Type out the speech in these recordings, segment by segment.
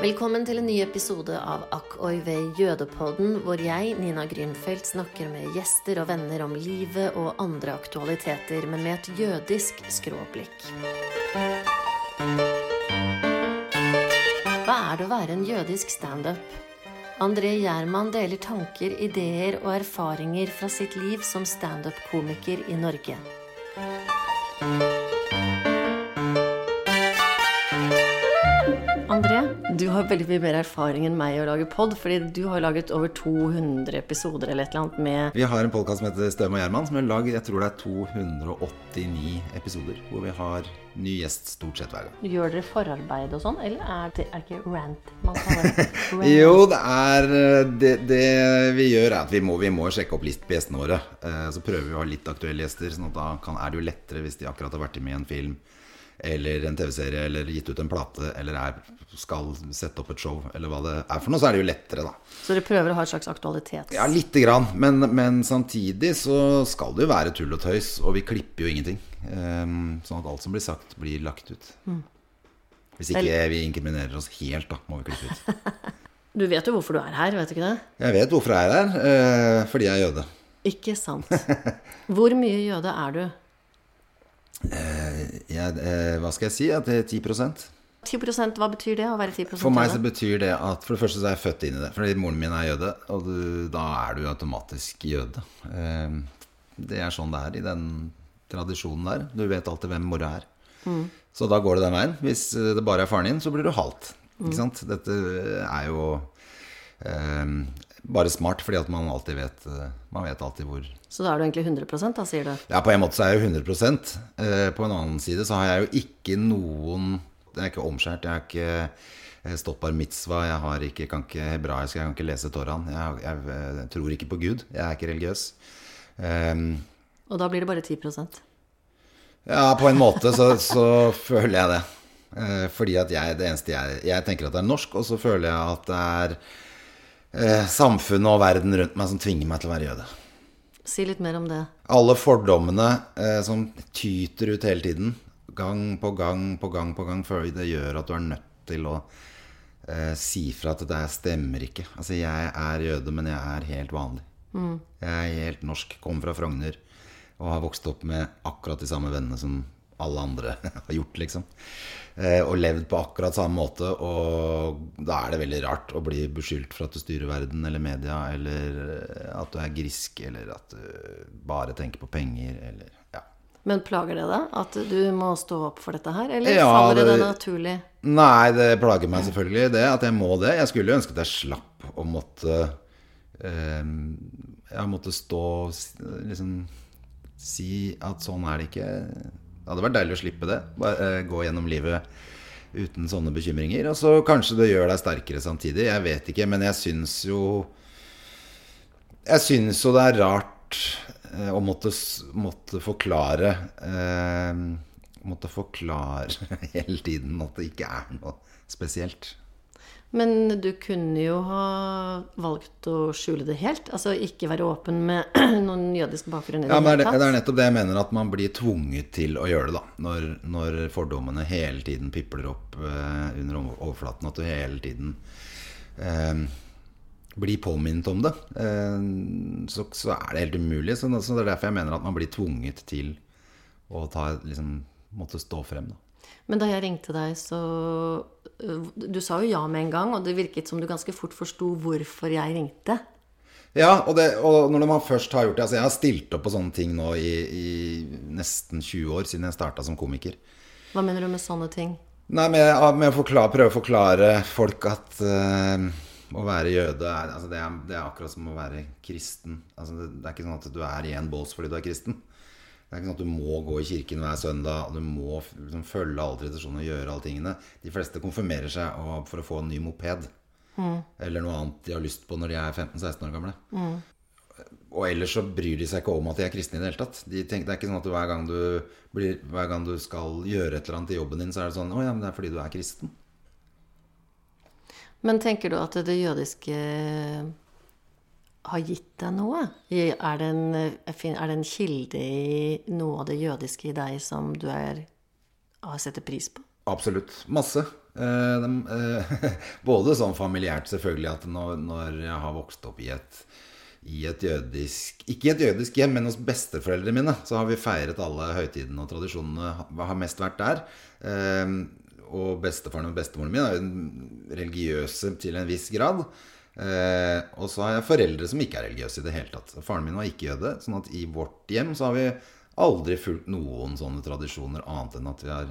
Velkommen til en ny episode av Akk oi vei jødepodden, hvor jeg, Nina Grünfeldt, snakker med gjester og venner om livet og andre aktualiteter, men med et jødisk skråblikk. Hva er det å være en jødisk standup? André Gjerman deler tanker, ideer og erfaringer fra sitt liv som standup-komiker i Norge. Har veldig mye mer erfaring enn meg i å lage pod, fordi du har laget over 200 episoder eller et eller annet med Vi har en podkast som heter Støm og Gjerman, som er laget jeg tror det er 289 episoder. Hvor vi har ny gjest stort sett hver gang. Gjør dere forarbeid og sånn, eller er det er ikke rant man kaller det? Jo, det er det, det vi gjør, er at vi må, vi må sjekke opp list på gjestene våre. Eh, Så prøver vi å ha litt aktuelle gjester, sånn at da kan, er det jo lettere hvis de akkurat har vært med i en film eller en TV-serie eller gitt ut en plate eller er, skal sette opp et show eller hva det er for noe, så er det jo lettere, da. Så dere prøver å ha et slags aktualitet? Ja, lite grann. Men, men samtidig så skal det jo være tull og tøys, og vi klipper jo ingenting. Um, sånn at alt som blir sagt, blir lagt ut. Hvis ikke vi inkriminerer oss helt, da, må vi klippe ut. Du vet jo hvorfor du er her, vet du ikke det? Jeg vet hvorfor jeg er her. Uh, fordi jeg er jøde. Ikke sant. Hvor mye jøde er du? Jeg, eh, hva skal jeg si? At det er 10% 10% hva betyr det å være 10% For meg så betyr det at For det første så er jeg født inn i det. Fordi moren min er jøde, og du, da er du automatisk jøde. Eh, Det er sånn det er i den tradisjonen der. Du vet alltid hvem mora er. Så da går det den veien. Hvis eh, det bare er faren din, så blir du halvt. Ikke sant? Dette er jo eh, bare smart, fordi at man alltid vet eh, Man vet alltid hvor Så da er du egentlig 100% da, sier du? ja, på en måte så er jeg jo 100 eh, På en annen side så har jeg jo ikke noen Jeg er ikke omskjært, jeg har ikke eh, stått bar mitzvah, jeg har ikke, kan ikke hebraisk, jeg kan ikke lese Toraen. Jeg, jeg, jeg, tror ikke på Gud, jeg er ikke religiøs. Um, Og da blir det bare 10% ja, på en måte så, så føler jeg det. Fordi at jeg, det eneste jeg Jeg tenker at det er norsk, og så føler jeg at det er eh, samfunnet og verden rundt meg som tvinger meg til å være jøde. Si litt mer om det. alle fordommene eh, som tyter ut hele tiden, gang på gang på gang på gang, før det gjør at du er nødt til å eh, si fra at det der stemmer ikke. Altså, jeg er jøde, men jeg er helt vanlig. Jeg er helt norsk, kommer fra Frogner og har vokst opp med akkurat de samme vennene som alle andre har gjort, liksom. Eh, og levd på akkurat samme måte. Og da er det veldig rart å bli beskyldt for at du styrer verden eller media, eller eh, at du er grisk, eller at du bare tenker på penger, eller ja. Men plager det deg at du må stå opp for dette her, eller Ja, faller det det- naturlig? Nei, det plager meg selvfølgelig det at jeg må det. Jeg skulle jo ønske at jeg slapp å måtte eh, Jeg måtte stå liksom si at sånn er det ikke. Det hadde vært deilig å slippe det. Bare eh, gå gjennom livet uten sånne bekymringer. Og så kanskje det gjør deg sterkere samtidig. Jeg vet ikke, men jeg syns jo Jeg syns jo det er rart eh, å måtte, måtte forklare eh, Måtte forklare hele tiden at det ikke er noe spesielt. Men du kunne jo ha valgt å skjule det helt. Altså ikke være åpen med noen jødisk bakgrunn i det Ja, men det, det er nettopp det jeg mener, at man blir tvunget til å gjøre det. da Når, når fordommene hele tiden pipler opp eh, under overflaten. At du hele tiden eh, blir påminnet om det. Eh, så, så er det helt umulig. Så, så det er derfor jeg mener at man blir tvunget til å ta, liksom, måtte stå frem. da Men da jeg ringte deg, så øh, Du sa jo ja med en gang, og det virket som du ganske fort forsto hvorfor jeg ringte. Ja, og, det, og når man først har gjort det Altså jeg har stilt opp på sånne ting nå i, i nesten 20 år, siden jeg starta som komiker. Hva mener du med sånne ting? Nei, med, med å forklare, prøve å forklare folk at uh, å være jøde er, altså det, er, det er akkurat som å være kristen. Altså det, det er ikke sånn at du er i en bås fordi du er kristen. Det er ikke sånn at du må gå i kirken hver søndag, og du må liksom, følge alle tradisjoner og gjøre alle tingene. De fleste konfirmerer seg for å få en ny moped. Eller noe annet de har lyst på når de er 15-16 år gamle. Og ellers så bryr de seg ikke om at de er kristne i det hele tatt. De tenker, det er ikke sånn at hver gang, du blir, hver gang du skal gjøre et eller annet i jobben din, så er det sånn Å ja, men det er fordi du er kristen. Men tenker du at det jødiske har gitt deg noe? Er det en, er det en kilde i noe av det jødiske i deg som du er, har setter pris på? Absolutt. Masse. Eh, de, eh, både sånn familiært, selvfølgelig, at når, når jeg har vokst opp i et, i et jødisk Ikke i et jødisk hjem, men hos besteforeldrene mine, så har vi feiret alle høytidene og tradisjonene. Har mest vært der. Eh, og bestefaren og bestemoren min er jo religiøse til en viss grad. Eh, og så har jeg foreldre som ikke er religiøse i det hele tatt. Faren min var ikke jøde, sånn at i vårt hjem så har vi aldri fulgt noen sånne tradisjoner annet enn at vi har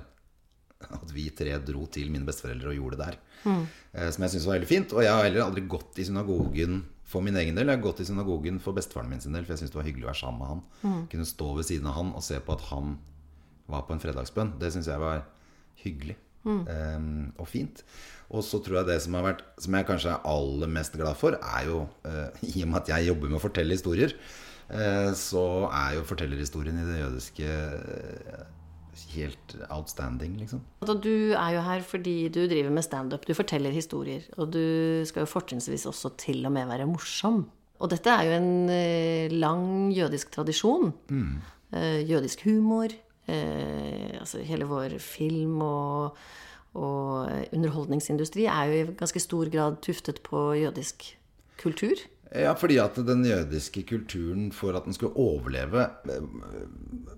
at vi tre dro til mine besteforeldre og gjorde det der. Mm. Eh, som jeg syns var veldig fint. Og jeg har heller aldri gått i synagogen for min egen del. Jeg har gått i synagogen for bestefaren min sin del, for jeg syns det var hyggelig å være sammen med han. Mm. Kunne stå ved siden av han og se på at han var på en fredagsbønn. Det syns jeg var hyggelig mm. um, og fint. Og så tror jeg det som har vært Som jeg kanskje er aller mest glad for, er jo uh, I og med at jeg jobber med å fortelle historier, uh, så er jo fortellerhistorien i det jødiske uh, helt outstanding, liksom. Du er jo her fordi du driver med standup. Du forteller historier. Og du skal jo fortrinnsvis også til og med være morsom. Og dette er jo en lang jødisk tradisjon. Mm. Jødisk humor. Eh, altså hele vår film og, og underholdningsindustri er jo i ganske stor grad tuftet på jødisk kultur. Ja, fordi at den jødiske kulturen, for at den skulle overleve eh,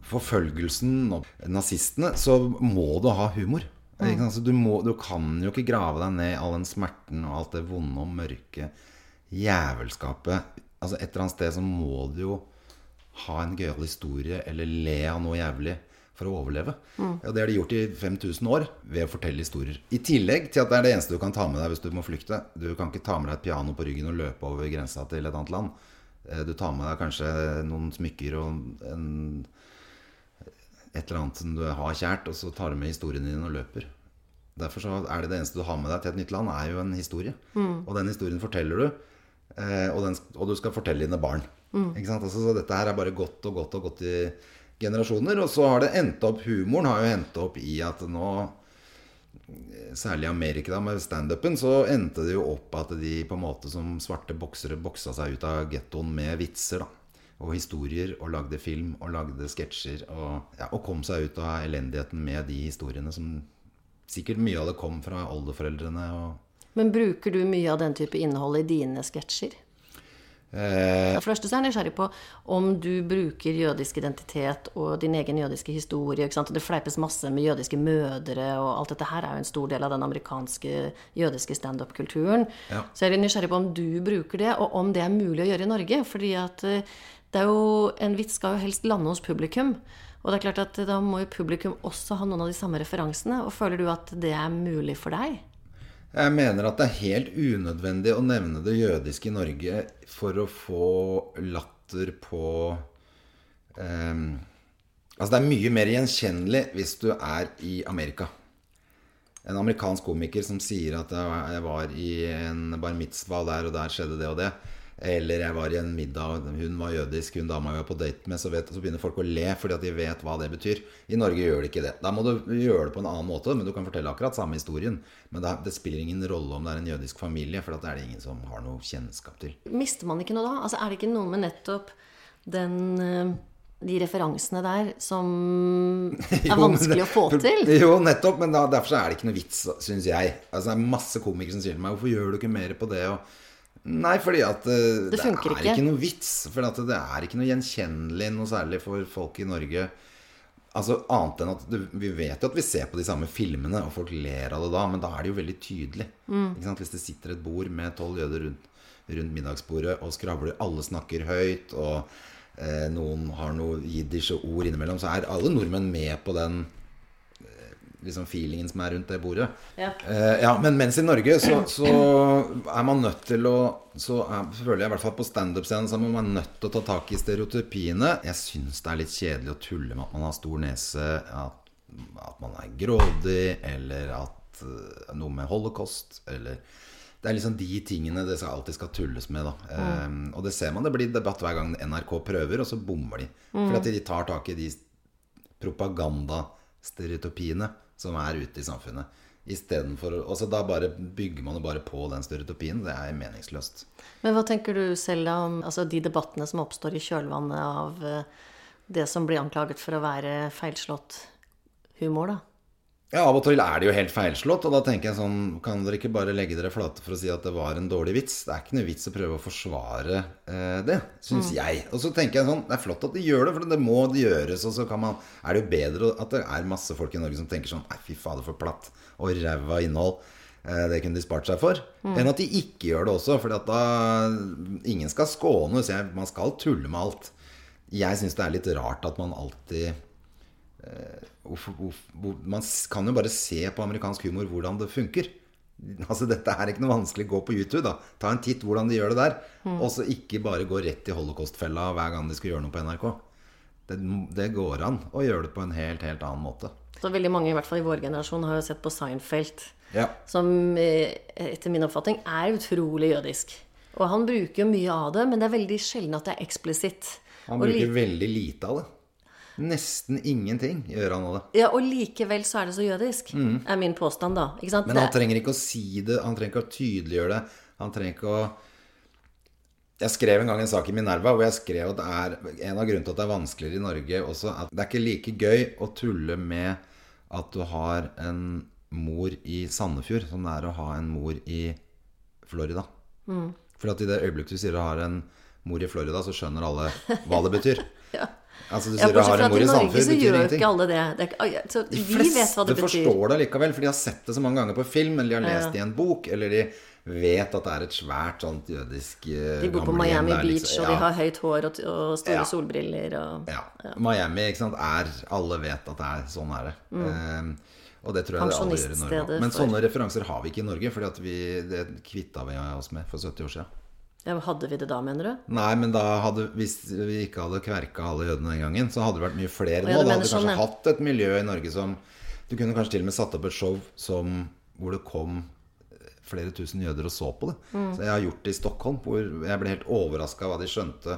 forfølgelsen og nazistene, så må du ha humor. Mm. Altså, du, må, du, kan jo ikke grave deg ned i all den smerten og alt det vonde og mørke jævelskapet. Altså, et eller annet sted så må du jo ha en gøyal historie eller le av noe jævlig for å overleve. Mm. Og det har de gjort i 5000 år ved å fortelle historier. I tillegg til at det er det eneste du kan ta med deg hvis du må flykte. Du kan ikke ta med deg et piano på ryggen og løpe over grensa til et annet land. Eh, du tar med deg kanskje noen smykker og en, et eller annet som du har kjært, og så tar du med historien din og løper. Derfor så er det det eneste du har med deg til et nytt land, er jo en historie. Mm. Og den historien forteller du, eh, og, den, og du skal fortelle dine barn. Mm. Altså, så dette her er bare godt og godt og godt i generasjoner. Og så har det endt opp Humoren har jo endt opp i at nå Særlig i Amerika da, med standupen, så endte det jo opp at de på en måte som svarte boksere boksa seg ut av gettoen med vitser. da og historier, og lagde film og lagde sketsjer. Og, ja, og, kom seg ut av elendigheten med de historiene som sikkert mye av det kom fra oldeforeldrene. Men bruker du mye av den type innhold i dine sketsjer? Eh, for det første så er jeg nysgjerrig på om du bruker jødisk identitet og din egen jødiske historie. Sant? Det fleipes masse med jødiske mødre, og alt dette her er jo en stor del av den amerikanske jødiske standup-kulturen. Ja. Så jeg er nysgjerrig på om du bruker det, og om det er mulig å gjøre i Norge. fordi at eh, det er jo, en vits skal jo helst lande hos publikum. Og det er klart at da må jo publikum også ha noen av de samme referansene. Og føler du at det er mulig for deg? Jeg mener at det er helt unødvendig å nevne det jødiske i Norge for å få latter på um, Altså, det er mye mer gjenkjennelig hvis du er i Amerika. En amerikansk komiker som sier at jeg var i en bar mitzvah der, og der skjedde det og det. Eller jeg var i en middag, hun var jødisk, hun dama jeg var på date med. Så, vet, så, begynner folk å le fordi at de vet hva det betyr. I Norge gjør de ikke det. Da må du gjøre det på en annen måte, men du kan fortelle akkurat samme historien. Men det, det spiller ingen rolle om det er en jødisk familie, for det er det ingen som har noe kjennskap til. Mister man ikke noe da? Altså, er det ikke noe med nettopp den eh, de referansene der som er vanskelig jo, å få til. Jo, nettopp, men da, derfor er det ikke noe vits, syns jeg. Altså, det er masse komikere som sier til meg 'Hvorfor gjør du ikke mer på det?' Og Nei, fordi at uh, det, det er ikke. ikke noe vits. For det er ikke noe gjenkjennelig noe særlig for folk i Norge. Altså Annet enn at du, vi vet jo at vi ser på de samme filmene, og folk ler av det da, men da er det jo veldig tydelig. Mm. Hvis det sitter et bord med tolv jøder rundt, rundt, middagsbordet og skravler, alle snakker høyt, og eh, noen har noe jiddische ord innimellom, så er alle nordmenn med på den liksom feelingen som er rundt det bordet. Ja. Uh, ja men mens i Norge så, så, er man nødt til å Så er, føler jeg i hvert fall på standup-scenen så er man nødt til å ta tak i stereotypiene. Jeg syns det er litt kjedelig å tulle med at man har stor nese, at, at man er grådig, eller at uh, noe med holocaust, eller det er liksom de tingene det alltid skal tulles med. Da. Mm. Um, og det ser man. Det blir debatt hver gang NRK prøver, og så bommer de. Mm. For at de tar tak i de propagandastereotypiene som er ute i samfunnet. Istedenfor altså Da bare bygger man jo bare på den stereotypien. Det er meningsløst. Men hva tenker du selv om altså, de debattene som oppstår i kjølvannet av uh, det som blir anklaget for å være feilslått humor, da? Ja, Av og til er det jo helt feilslått, og da tenker jeg sånn Kan dere ikke bare legge dere flate for å si at det var en dårlig vits? Det er ikke noe vits å prøve å forsvare eh, det, syns mm. jeg. Og så tenker jeg sånn Det er flott at de gjør det, for det må det gjøres. Og så kan man, er det jo bedre at det er masse folk i Norge som tenker sånn Nei, fy fader, for platt og ræva innhold. Eh, det kunne de spart seg for. Mm. Enn at de ikke gjør det også. For da Ingen skal skånes. Man skal tulle med alt. Jeg syns det er litt rart at man alltid Eh, man kan jo bare se på amerikansk humor hvordan det funker. Altså Dette er ikke noe vanskelig. Gå på YouTube. da Ta en titt hvordan de gjør det der. Mm. Og så ikke bare gå rett i holocaustfella hver gang de skal gjøre noe på NRK. Det, det, går an å gjøre det på en helt, helt annen måte. Så veldig mange i hvert fall i vår generasjon har jo sett på Seinfeld. Ja. Som eh, etter min oppfatning er utrolig jødisk. Og han bruker jo mye av det, men det er veldig sjelden at det er eksplisitt. Han bruker veldig lite av det. Nesten ingenting gjør han av det. Ja, Og likevel så er det så jødisk, mm. er min påstand, da. Men han trenger ikke å si det, han trenger ikke å tydeliggjøre det. Han trenger ikke å Jeg skrev en gang en sak i Minerva hvor jeg skrev at det er en av grunnene til at det er vanskeligere i Norge også, at det er ikke like gøy å tulle med at du har en mor i Sandefjord som det er å ha en mor i Florida. Mm. For at i det øyeblikket du sier du har en mor i Florida, så skjønner alle hva det betyr. ja. Altså, du sier ja, du har en mor i Sandefjord, betyr ingenting. Ikke alle det. det er, så de fleste det forstår det likevel, for de har sett det så mange ganger på film, eller de har lest det ja. i en bok, eller de vet at det er et svært sånt jødisk uh, De bor på Miami der, Beach, liksom. og de har høyt hår og, og store ja. solbriller og ja. Miami, ikke sant, er Alle vet at det er sånn er det. Mm. Um, og det tror jeg det alle gjør i Norge. Men sånne referanser har vi ikke i Norge, for det kvitta vi oss med for 70 år siden. Ja, hadde vi det da, mener du? Nei, men da hadde, hvis vi ikke hadde kverka alle jødene den gangen, så hadde det vært mye flere nå. Da hadde vi kanskje sånn, hatt et miljø i Norge som Du kunne kanskje til og med satt opp et show som, hvor det kom flere tusen jøder og så på det. Mm. Så jeg har gjort det i Stockholm, hvor jeg ble helt overraska av hva de skjønte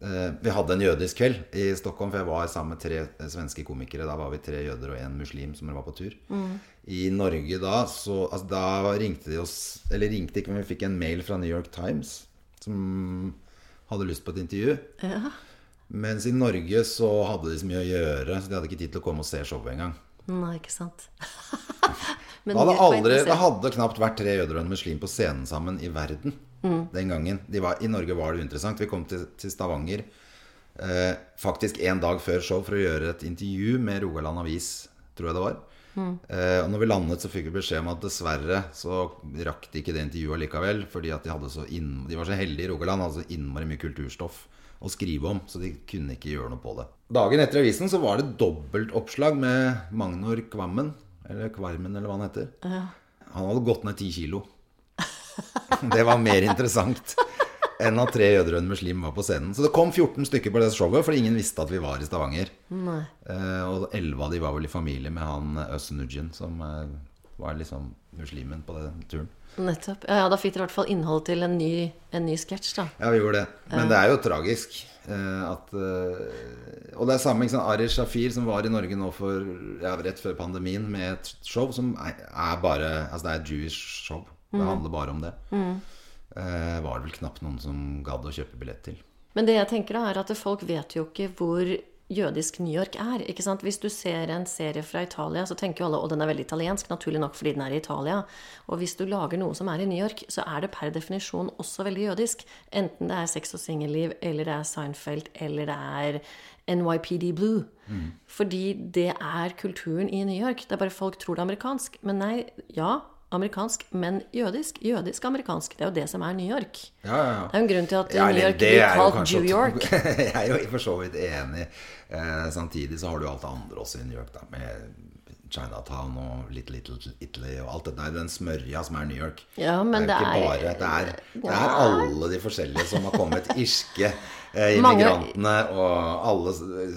Eh, vi hadde en jødisk kveld i Stockholm, for jeg var sammen med tre svenske komikere. Da var vi tre jøder og en muslim som var på tur. Mm. I Norge da så altså, Da ringte de oss Eller ringte ikke, men vi fikk en mail fra New York Times som hadde lyst på et intervju. Ja. Mens i Norge så hadde de så mye å gjøre, så de hadde ikke tid til å komme og se showet engang. Nei, ikke sant det, hadde aldri, det hadde knapt vært tre jøder og en muslim på scenen sammen i verden mm. den gangen. De var, I Norge var det uinteressant. Vi kom til, til Stavanger eh, faktisk en dag før show for å gjøre et intervju med Rogaland Avis, tror jeg det var. Mm. Eh, og når vi landet, så fikk vi beskjed om at dessverre så rakk de ikke det intervjuet likevel. Fordi at de, inn, de var så heldige i Rogaland, hadde så innmari mye kulturstoff å skrive om. Så de kunne ikke gjøre noe på det. Dagen etter avisen så var det dobbeltoppslag med Magnor Kvammen. Eller Kvarmen, eller hva han heter. Ja. Han hadde gått ned ti kilo. Det var mer interessant enn av tre jøder og en muslim var på scenen. Så det kom 14 stykker på det showet, for ingen visste at vi var i Stavanger. Eh, og 11 av de var vel i familie med han Østenudjen, som eh, var liksom muslimen på den turen. Nettopp. Ja, ja Da fikk dere i hvert fall innhold til en ny, en ny sketsj, da. Ja, vi gjorde det. Men det er jo tragisk. Eh, at, eh, og det er samme ikke Ari Shafir, som var i Norge nå for ja, rett før pandemien med et show som er, er bare Altså det er et Jewish show. Det mm. handler bare om det. Mm. Eh, var det vel knapt noen som gadd å kjøpe billett til. Men det jeg tenker da er at folk vet jo ikke hvor jødisk New York er. ikke sant? Hvis du ser en serie fra Italia, så tenker jo alle at den er veldig italiensk. Naturlig nok fordi den er i Italia. Og hvis du lager noe som er i New York, så er det per definisjon også veldig jødisk. Enten det er sex og singelliv, eller det er Seinfeld, eller det er NYPD Blue. Mm. Fordi det er kulturen i New York. Det er bare folk tror det er amerikansk. Men nei, ja, amerikansk, men jødisk. Jødisk-amerikansk. Det er jo det som er New York. Ja, ja, ja. Det er jo en grunn til at New York blir kalt New York. jeg er jo for så vidt enig. Eh, samtidig så har du alt det andre også i New York, da, med Chinatown og Little Little Italy og alt det der. Den smørja som er New York. Ja, men det er, det er bare det er, det er alle de forskjellige som har kommet. Irske eh, immigrantene og alle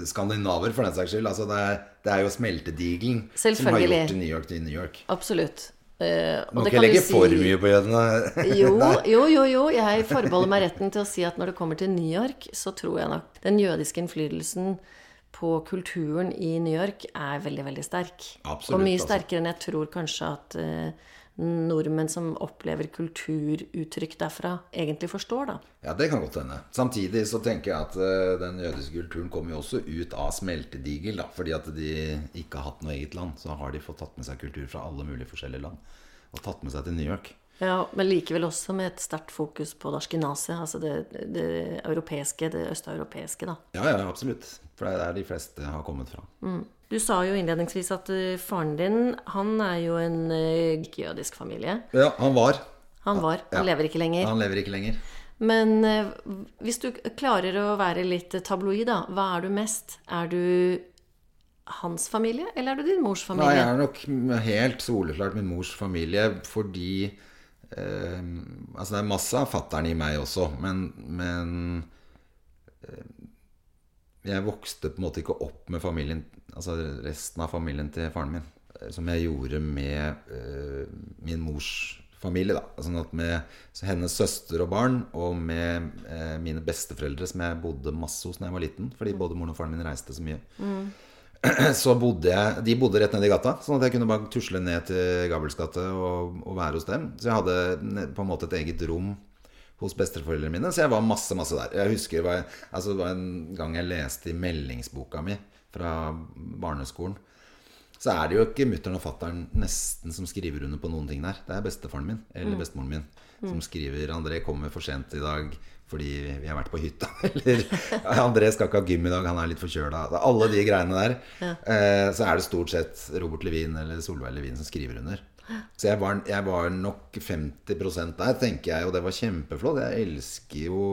skandinaver, for den saks skyld. Altså det, er, det er jo smeltedigelen som har gjort New York til New York. Absolutt. Uh, Må ikke legge si... for mye på jødene. jo, jo, jo, jo. Jeg forbeholder meg retten til å si at når det kommer til New York, så tror jeg nok den jødiske innflytelsen på kulturen i New York er veldig, veldig sterk. Absolutt, og mye altså. sterkere enn jeg tror kanskje at eh, nordmenn som opplever kulturuttrykk derfra, egentlig forstår, da. Ja, det kan godt hende. Samtidig så tenker jeg at eh, den jødiske kulturen kommer jo også ut av smeltedigel, da. Fordi at de ikke har hatt noe eget land. Så har de fått tatt med seg kultur fra alle mulige forskjellige land. Og tatt med seg til New York. Ja, Men likevel også med et sterkt fokus på dashkenazi, altså det, det europeiske, det østeuropeiske, da. Ja, ja, absolutt. For det er der de fleste har kommet fra. Du sa jo innledningsvis at eh, faren din, han er jo en eh, ikke-jødisk familie. Ja, han var. Han var. Han Ja. lever ikke lenger. Han lever ikke lenger. Men eh, hvis du klarer å være litt tabloid, da. Hva er du mest? Er du hans familie, eller er du din mors familie? Nei, jeg er nok helt soleklart min mors familie fordi eh, Altså, det er masse av fattern i meg også, men, men eh, Jeg vokste på en måte ikke opp med familien Altså resten av familien til faren min. eh, Som jeg gjorde med eh, min mors familie. da Sånn at Med hennes søster og barn, og med eh, mine besteforeldre, som jeg bodde masse hos da jeg var liten, fordi både moren og faren min reiste så mye så bodde jeg De bodde rett nedi gata, sånn at jeg kunne bare tusle ned til Gabels gate og, og være hos dem. Så jeg hadde på en måte et eget rom hos besteforeldrene mine. Så jeg var masse, masse der. Jeg husker var, altså, det var en gang jeg leste i meldingsboka mi fra barneskolen. Så er det jo ikke mutter'n og fatter'n nesten som skriver under på noen ting der. Det er bestefaren min eller bestemoren min som skriver 'André kommer for sent i dag fordi vi har vært på hytta'. Eller 'André skal ikke ha gym i dag, han er litt forkjøla'. Er Alle de greiene der. Ja. så er det stort sett Robert Levin eller Solveig Levin som skriver under. Så jeg var, jeg var nok 50% der, tenker jeg, og det var kjempeflott. Jeg elsker jo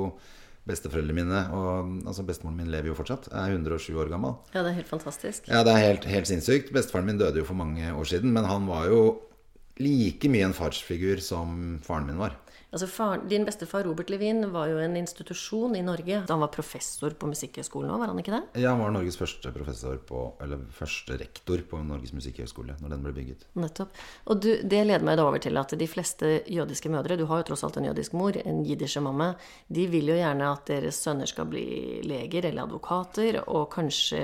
besteforeldrene mine. Og altså, bestemoren min lever jo fortsatt. Jeg Er 107 år gammel. Ja, det er helt fantastisk. Ja, det er helt, helt sinnssykt. Bestefaren min døde jo for mange år siden, men han var jo like mye en farsfigur som faren min var. Altså, far, din bestefar Robert Levin var jo en institusjon i Norge. Han var professor på Musikkhøgskolen òg, var han ikke det? Ja, han var Norges første professor på, eller første rektor på Norges musikkhøgskole når den ble bygget. Nettopp. Og du, det leder meg da over til at de fleste jødiske mødre, du har jo tross alt en jødisk mor, en jiddische mamme, de vil jo gjerne at deres sønner skal bli leger eller advokater, og kanskje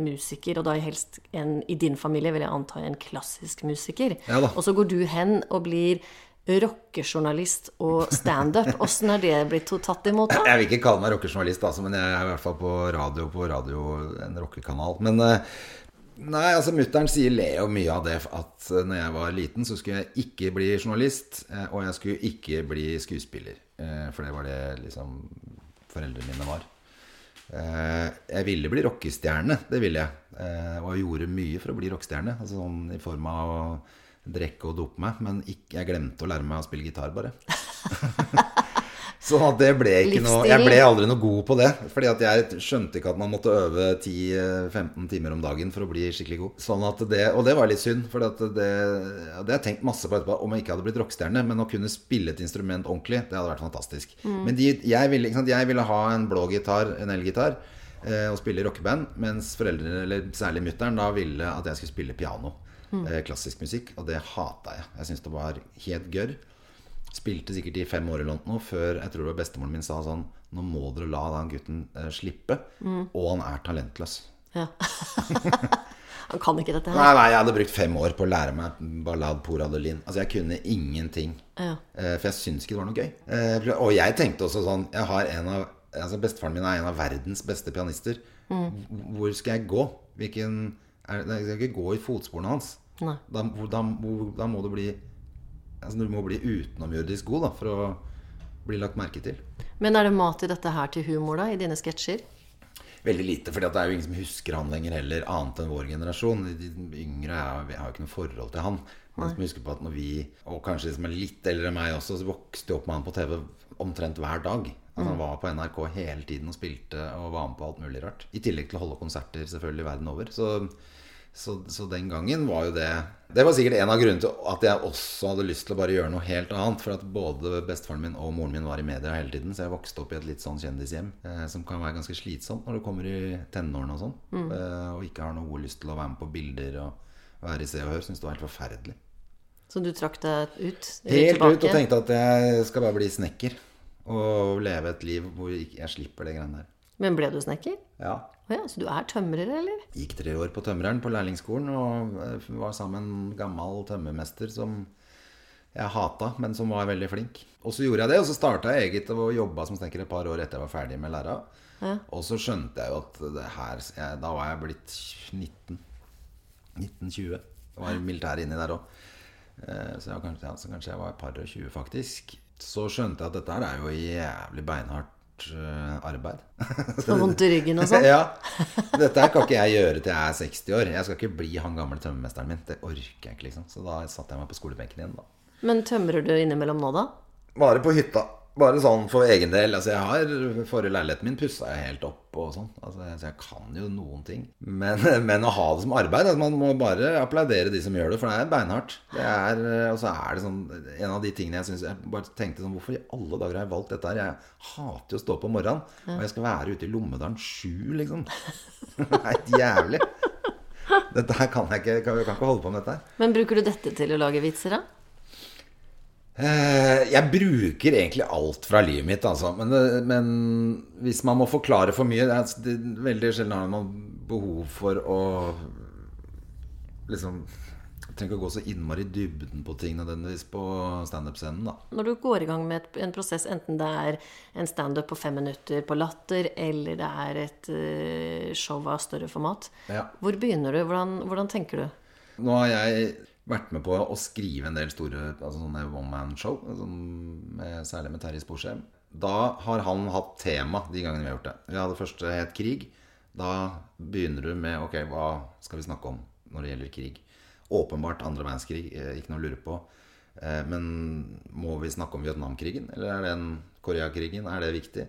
musiker, og da helst en, i din familie vil jeg anta en klassisk musiker. Ja da. Og så går du hen og blir rockejournalist og standup. Åssen er det blitt tatt imot, da? Jeg vil ikke kalle meg rockejournalist, altså, men jeg er i hvert fall på radio på radio, en rockekanal. Men eh, nei, altså mutter'n sier le jo mye av det at eh, når jeg var liten, så skulle jeg ikke bli journalist, eh, og jeg skulle ikke bli skuespiller. For det var det liksom foreldrene mine var. Jeg ville bli rockestjerne, det ville jeg. Og jeg gjorde mye for å bli rockestjerne. Altså sånn i form av å drikke og dope meg. Men ikke, jeg glemte å lære meg å spille gitar, bare. Så det ble ikke noe Jeg ble aldri noe god på det. Fordi at jeg skjønte ikke at man måtte øve 10-15 timer om dagen for å bli skikkelig god. Sånn at det, Og det var litt synd, for det, det har jeg tenkt masse på etterpå. Om jeg ikke hadde blitt rockestjerne, men å kunne spille et instrument ordentlig, det hadde vært fantastisk. Men de, jeg, ville, sant, jeg ville ha en blå gitar, en elgitar, eh, og spille rockeband, mens foreldrene, eller særlig mutter'n, da ville at jeg skulle spille piano. Eh, klassisk musikk. Og det hata jeg. Jeg syntes det var helt gørr. Spilte sikkert i fem år eller noe før jeg tror det var bestemoren min sa sånn Nå må dere la den gutten eh, slippe. Og han er talentløs. Ja. Han kan ikke dette her. Nei, nei, jeg hadde brukt fem år på å lære meg ballad por Adeline. Altså, jeg kunne ingenting. Ja. Eh, For jeg syntes ikke det var noe gøy. Og jeg tenkte også sånn Jeg har en av Altså Bestefaren min er en av verdens beste pianister. Hvor skal jeg gå? Hvilken Jeg skal ikke gå i fotsporene hans. Da, da, da må du bli Altså Du må bli utenomjordisk god da for å bli lagt merke til. Men er det mat i dette her til humor, da, i dine sketsjer? Veldig lite, for det er jo ingen som husker han lenger heller, annet enn vår generasjon. De yngre jeg har jo ikke noe forhold til han. Men som husker på at når vi, og kanskje de som er litt eldre enn meg også, så vokste jo opp med han på TV omtrent hver dag. Altså, Han var på NRK hele tiden og spilte og var med på alt mulig rart. I tillegg til å holde konserter selvfølgelig verden over. Så, så, så den gangen var jo det Det var sikkert en av grunnene til at jeg også hadde lyst til å bare gjøre noe helt annet. For at både bestefaren min og moren min var i media hele tiden. Så jeg vokste opp i et litt sånn kjendishjem eh, som kan være ganske slitsomt når du kommer i tenårene og sånn. Eh, og ikke har noe lyst til å være med på bilder og være i Se og Hør. Syns det var helt forferdelig. Så du trakk deg ut? Helt tilbake? ut og tenkte at jeg skal bare bli snekker. Og leve et liv hvor jeg slipper det greiene der. Men ble du snekker? Ja. Ja, så du er tømrer, eller? Gikk tre år på tømreren på lærlingsskolen og eh, var sammen med en gammel tømmermester som jeg hata, men som var veldig flink. Og så gjorde jeg det, og så starta jeg eget og jobba som snekker et par år etter jeg var ferdig med læra. Ja. Og så skjønte jeg jo at det her jeg, Da var jeg blitt 19. 1920. Det var militæret inni der òg. Så, jeg, kanskje, ja, så kanskje jeg var et par og 20, faktisk. Så skjønte jeg at dette her er jo jævlig beinhardt eh, arbeid. Og vondt i ryggen og sånn? ja. Dette kan ikke jeg gjøre til jeg er 60 år. Jeg skal ikke bli han gamle tømmermesteren min. Det orker jeg ikke, liksom. Så da satte jeg meg på skolebenken igjen, da. Men tømrer du innimellom nå, da? Bare på hytta. Bare sånn for egen del. Altså, jeg har Forrige leiligheten min pussa jeg helt opp og sånn. Altså, så jeg kan jo noen ting. Men, men å ha det som arbeid altså, Man må bare applaudere de som gjør det, for det er beinhardt. Det er, og så er det sånn En av de tingene jeg syns Jeg bare tenkte sånn Hvorfor i alle dager har jeg valgt dette her? Jeg hater jo å stå på morgenen, og jeg skal være ute i Lommedalen sju, liksom. Det er helt jævlig. Dette her kan jeg ikke, jeg kan ikke holde på med dette her. Men bruker du dette til å lage vitser, da? Eh, jeg bruker egentlig alt fra livet mitt, altså. Men, men hvis man må forklare for mye Det er, veldig sjelden har man behov for å liksom Jeg trenger ikke å gå så innmari i dybden på ting nødvendigvis på standup-scenen, da. Når du går i gang med et, en prosess, enten det er en standup på fem minutter på Latter, eller det er et eh, show av større format, Ja. hvor begynner du? Hvordan, hvordan tenker du? Nå har jeg vært med på å skrive en del store altså sånne one man-show, særlig med Terje Sporsem. Da har han hatt tema de gangene vi har gjort det. Vi hadde første het krig. Da begynner du med ok, hva skal vi snakke om når det gjelder krig? Åpenbart andre verdenskrig, eh, ikke noe å lure på. Eh, Men må vi snakke om Vietnamkrigen, eller er den Koreakrigen? Er det viktig?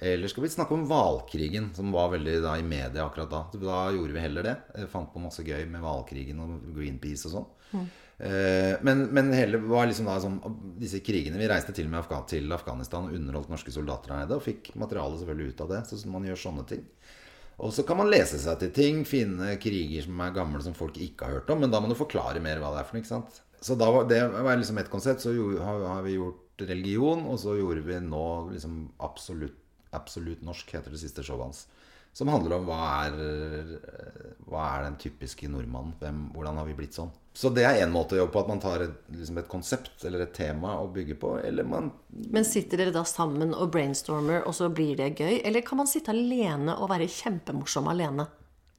Eller skal vi snakke om hvalkrigen, som var veldig da, i media akkurat da? Da gjorde vi heller det. Jeg fant på masse gøy med hvalkrigen og Greenpeace og sånn. Eh, Men, men hele var liksom da sånn Disse krigene Vi reiste til og med Afga til Afghanistan og underholdt norske soldater der nede. Og fikk materiale selvfølgelig ut av det. Så man gjør sånne ting. Og så kan man lese seg til ting, finne kriger som er gamle som folk ikke har hørt om. Men da må du forklare mer hva det er for noe. ikke sant? Så da var, det var liksom et konsept. Så har vi gjort religion, og så gjorde vi nå liksom absolutt, absolutt norsk, heter det siste showet hans. Som handler om hva er, hva er den typiske nordmannen? Hvem, hvordan har vi blitt sånn? Så det er én måte å jobbe på. At man tar et, liksom et konsept eller et tema å bygge på. Eller man Men sitter dere da sammen og brainstormer, og så blir det gøy? Eller kan man sitte alene og være kjempemorsom alene?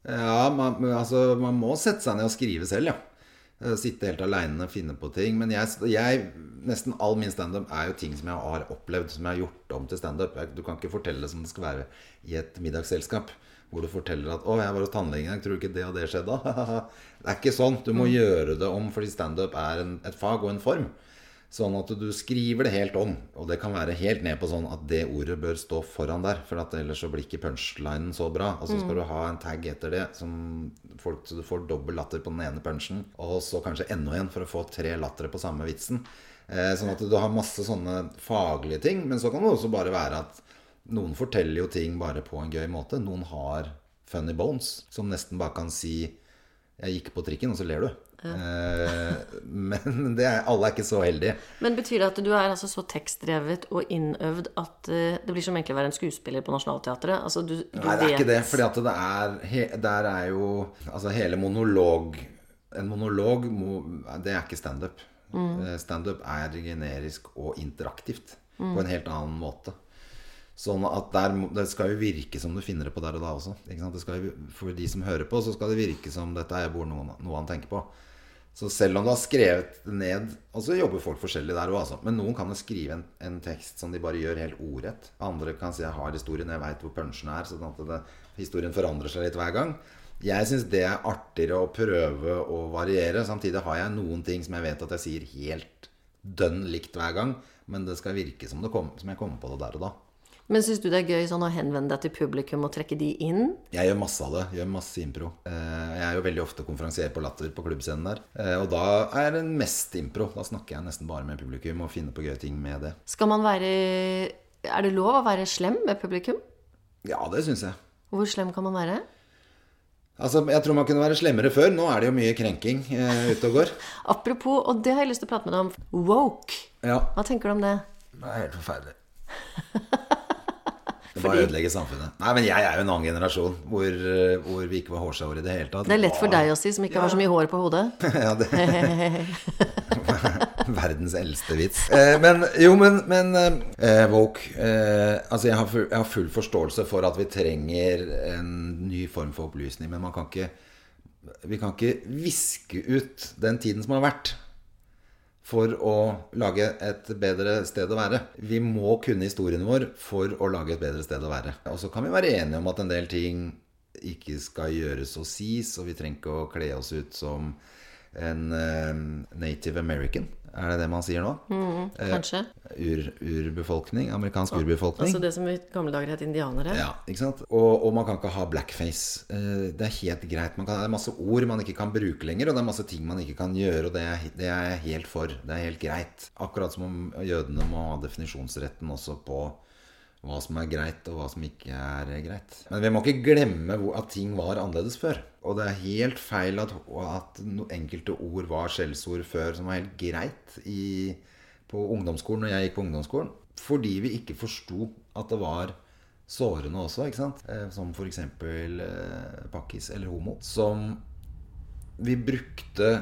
Ja, man, altså, man må sette seg ned og skrive selv, ja. Eh, Sitte helt aleine, finne på ting. Men jeg, jeg nesten all min standup er jo ting som jeg har opplevd, som jeg har gjort om til standup. Du kan ikke fortelle det som det skal være i et middagsselskap. Hvor du forteller at 'Å, jeg var hos tannlegen i dag. Tror du ikke det og det skjedde?' det er ikke sånn. Du må gjøre det om fordi standup er en, et fag og en form. Sånn at du skriver det helt om. Og det kan være helt ned på sånn at det ordet bør stå foran der. For at ellers så blir ikke punchlinen så bra. Og så skal du ha en tag etter det, som folk, så du får dobbel latter på den ene punchen. Og så kanskje enda en for å få tre lattere på samme vitsen. Eh, sånn at du har masse sånne faglige ting. Men så kan det også bare være at noen forteller jo ting bare på en gøy måte. Noen har funny bones, som nesten bare kan si 'Jeg gikk på trikken', og så ler du. Eh, men det er, alle er ikke så heldige. Men betyr det at du er altså så tekstdrevet og innøvd at eh, det blir som egentlig å være en skuespiller på Nationaltheatret? Altså, du, du Nei, det er vet- ikke det. For det er Der er jo Altså hele monolog En monolog må, Det er ikke standup. Mm. Standup er generisk og interaktivt på en helt annen måte. Sånn at der, Det skal jo virke som du finner det på der og da også. Ikke sant? Det skal jo, for de som hører på, så skal det virke som dette er noe han tenker på. Så selv om du har skrevet ned Og så jobber folk forskjellig der òg, altså. Men noen kan jo skrive en, en tekst som de bare gjør helt ordrett. Andre kan si 'jeg har historien, jeg veit hvor punchen er', sånn at det, historien forandrer seg litt hver gang. Jeg syns det er artigere å prøve å variere. Samtidig har jeg noen ting som jeg vet at jeg sier helt dønn likt hver gang. Men det skal virke som, kom, som jeg kommer på det der og da. Men syns du det er gøy sånn å henvende deg til publikum og trekke de inn? Jeg gjør masse av det. Gjør masse impro. Eh, Jeg er jo veldig ofte konferansier på Latter på klubbscenen der. Eh, Og da er det mest impro. Da snakker jeg nesten bare med publikum og finner på gøye ting med det. Skal man være Er det lov å være slem med publikum? Ja, det syns jeg. Hvor slem kan man være? Altså, Jeg tror man kunne være slemmere før. Nå er det jo mye krenking eh, ute og går. Apropos, og det har jeg lyst til å prate med deg om, woke. Ja, Hva tenker du om det? det er helt forferdelig. Det bare ødelegger samfunnet. Nei, men jeg er jo en annen generasjon hvor, eh, hvor vi ikke var hårsåre i det hele tatt. Det er lett for deg å si, som ikke har så mye hår på hodet. ja, det Verdens eldste vits. Eh, men jo, men, men eh, Woke eh, Altså, jeg har, full, jeg har, full, forståelse for at vi trenger en ny form for opplysning, men man kan ikke Vi kan ikke viske ut den tiden som har vært. For å lage et bedre sted å være. Vi må kunne historien vår for å lage et bedre sted å være. Og så kan vi være enige om at en del ting ikke skal gjøres og sies, og vi trenger ikke å kle oss ut som en uh, native American. Er det det man sier nå? Mm, kanskje. Eh, ur, urbefolkning. Amerikansk urbefolkning. Altså det som i gamle dager het indianere? Ja, ikke sant? Og, og, man kan ikke ha blackface. Eh, det er helt greit. Kan, det er masse ord man ikke kan bruke lenger, og det er masse ting man ikke kan gjøre, og det er, det er jeg helt for. Det er helt greit. Akkurat som om jødene må ha definisjonsretten også på hva som er greit, og hva som ikke er greit. Men vi må ikke glemme at ting var annerledes før. Og det er helt feil at, at enkelte ord var skjellsord før som var helt greit i, på ungdomsskolen når jeg gikk på ungdomsskolen. Fordi vi ikke forsto at det var sårende også, ikke sant? Eh, som f.eks. Eh, pakkis eller homo. Som vi brukte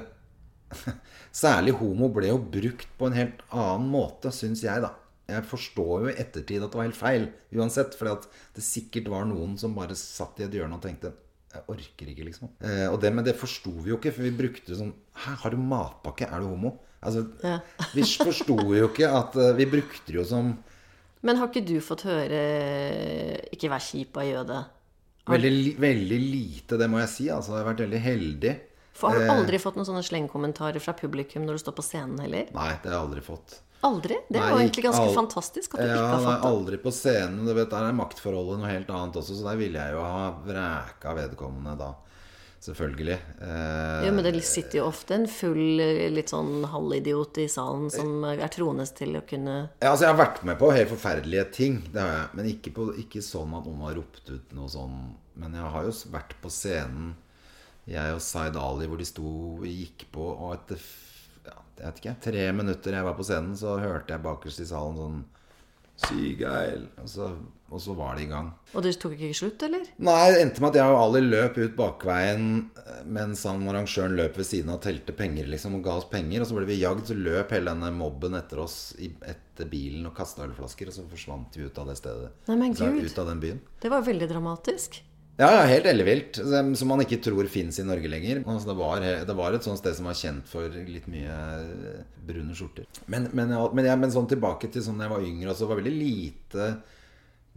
Særlig homo ble jo brukt på en helt annen måte, syns jeg, da jeg forstår jo i ettertid at det var helt feil uansett. For det sikkert var noen som bare satt i et hjørne og tenkte jeg orker ikke, liksom. Eh, og det, med det forsto vi jo ikke, for vi brukte sånn Hæ, har du matpakke? Er du homo? Altså, ja. vi forsto jo ikke at uh, Vi brukte det jo som Men har ikke du fått høre 'ikke vær kjip av jøde'? Veldig, veldig, lite, det må jeg si. Altså, jeg har vært veldig heldig. For Har du eh, aldri eh, fått noen sånne slengkommentarer fra publikum når du står på scenen heller? Nei, det har jeg aldri fått. Aldri? Det var egentlig ganske aldri. fantastisk at du ja, ikke har fått det. Aldri på scenen. Du vet, Der er maktforholdet noe helt annet også, så der ville jeg jo ha vræka vedkommende da. Selvfølgelig. Eh, jo, men det sitter jo ofte en full, litt sånn halvidiot i salen som er troendes til å kunne Ja, altså jeg har vært med på helt forferdelige ting, det har jeg. Men ikke, på, ikke sånn at noen har ropt ut noe sånn. Men jeg har jo vært på scenen, jeg og Zaid Ali, hvor de sto og gikk på, og etter jeg vet ikke, tre minutter jeg var på scenen, så hørte jeg bakerst i salen sånn Sygeil. Og, så, og så var det i gang. Og det tok ikke slutt, eller? Nei, det endte med at jeg og Ali løp ut bakveien mens han arrangøren løp ved siden av og telte penger liksom, og ga oss penger. Og så ble vi jagd, så løp hele denne mobben etter oss etter bilen og kasta ølflasker. Og så forsvant vi ut av det stedet. Nei, men Gud. Ut av den byen. Det var veldig dramatisk. Ja, ja, helt ellevilt. Som man ikke tror fins i Norge lenger. Altså, det, var, det, var, et sånt sted som var kjent for litt mye eh, brune skjorter. Men, men, men, ja, men sånn tilbake til sånn da jeg var yngre, altså, det var veldig lite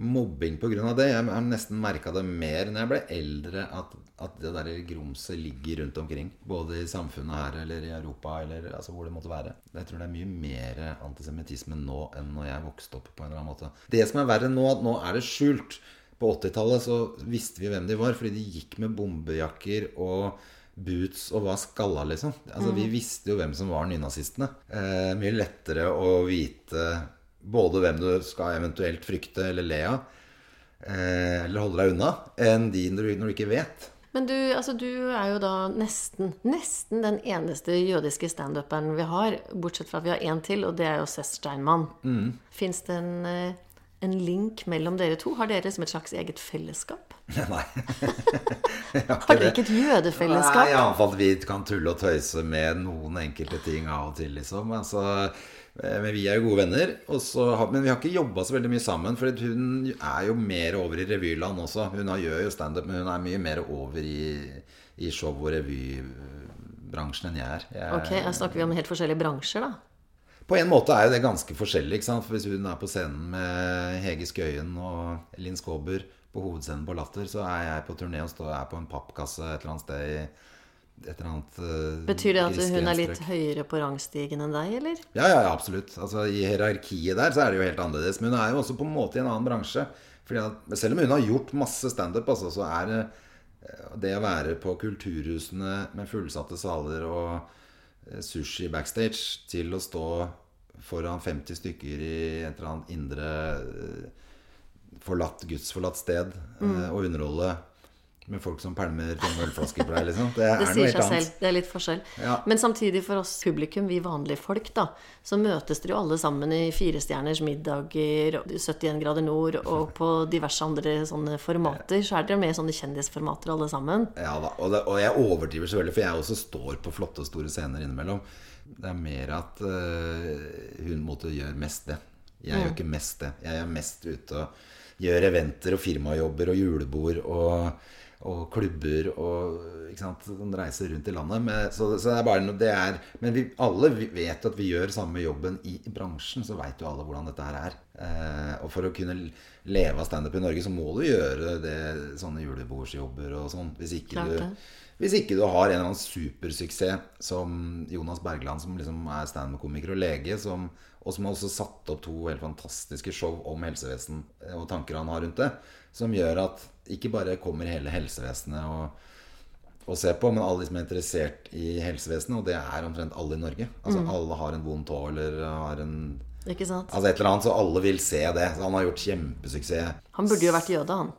mobbing pga. det. Jeg har nesten merka det mer når jeg ble eldre, at, at det der grumset ligger rundt omkring. Både i samfunnet her eller i Europa eller altså, hvor det måtte være. Jeg tror det er mye mer antisemittisme nå enn når jeg vokste opp. på en eller annen måte. Det som er verre nå, at nå er det skjult. På 80-tallet så visste vi hvem de var, fordi de gikk med bombejakker og boots og var skalla, liksom. Altså, mm. Vi visste jo hvem som var nynazistene. Eh, mye lettere å vite både hvem du skal eventuelt frykte eller le av, eh, eller holde deg unna, enn de når du, når du ikke vet. Men du, altså, du, er jo da nesten, nesten den eneste jødiske standuperen vi har. Bortsett fra at vi har én til, og det er jo Sess Steinmann. Mm. Fins det en eh, en link mellom dere to? Har dere som et slags eget fellesskap? Nei. har dere ikke et jødefellesskap? Nei, iallfall vi kan tulle og tøyse med noen enkelte ting av og til, liksom. Altså, eh, men vi er jo gode venner. Også, men vi har ikke jobba så veldig mye sammen. For hun er jo mer over i revyland også. Hun gjør jo standup, men hun er mye mer over i, i show- og revybransjen enn jeg er. Jeg, ok, Da snakker vi om helt forskjellige bransjer, da? På en måte er jo det ganske forskjellig. ikke sant? For Hvis hun er på scenen med Hege Skøyen og Linn Skåber på hovedscenen på Latter, så er jeg på turné og står er på en pappkasse et eller annet sted i et eller annet uh, Betyr det at hun er litt høyere på rangstigen enn deg, eller? Ja, ja, absolutt. Altså, I hierarkiet der så er det jo helt annerledes. Men hun er jo også på en måte i en annen bransje. Fordi at, selv om hun har gjort masse standup, altså, så er det eh, det å være på kulturhusene med fullsatte saler og eh, sushi backstage til å stå foran 50 stykker i et eller annet indre eh, forlatt, gudsforlatt sted mm. og underholde med folk som pælmer tomme ølflasker på deg, liksom. Det er Det sier seg selv. Det er litt forskjell. Ja. Men samtidig for oss publikum, vi vanlige folk, da, så møtes dere jo alle sammen i firestjerners middager, og 71 grader nord og på diverse andre sånne formater. Så er dere med i sånne kjendisformater alle sammen. Ja da, og, det, og jeg overdriver så veldig, for jeg også står på flotte og store scener innimellom. Det er mer at uh, hun måtte gjøre mest det. Jeg gjør ikke mest det. Jeg er mest ute og gjør eventer og firmajobber og julebord og, og klubber og ikke sant, sånn reiser rundt i landet. Men, så, så det er bare noe det er, Men vi alle vet at vi gjør samme jobben i bransjen, så veit jo alle hvordan dette her er. Eh, og for å kunne leve av standup i Norge, så må du gjøre det, sånne julebordsjobber og sånn. Hvis ikke du det. Hvis ikke du har en eller annen supersuksess som Jonas Bergland, som liksom er standup-komiker og lege, som, og som har også satt opp to helt fantastiske show om helsevesen eh, og tanker han har rundt det, som gjør at ikke bare kommer hele helsevesenet og, og ser på, men alle de som er interessert i helsevesenet, og det er omtrent alle i Norge. Altså Alle har en vond tå eller har en Ikke sant? Altså et eller annet, så alle vil se det. Så han har gjort kjempesuksess. Han burde jo vært jøde, han.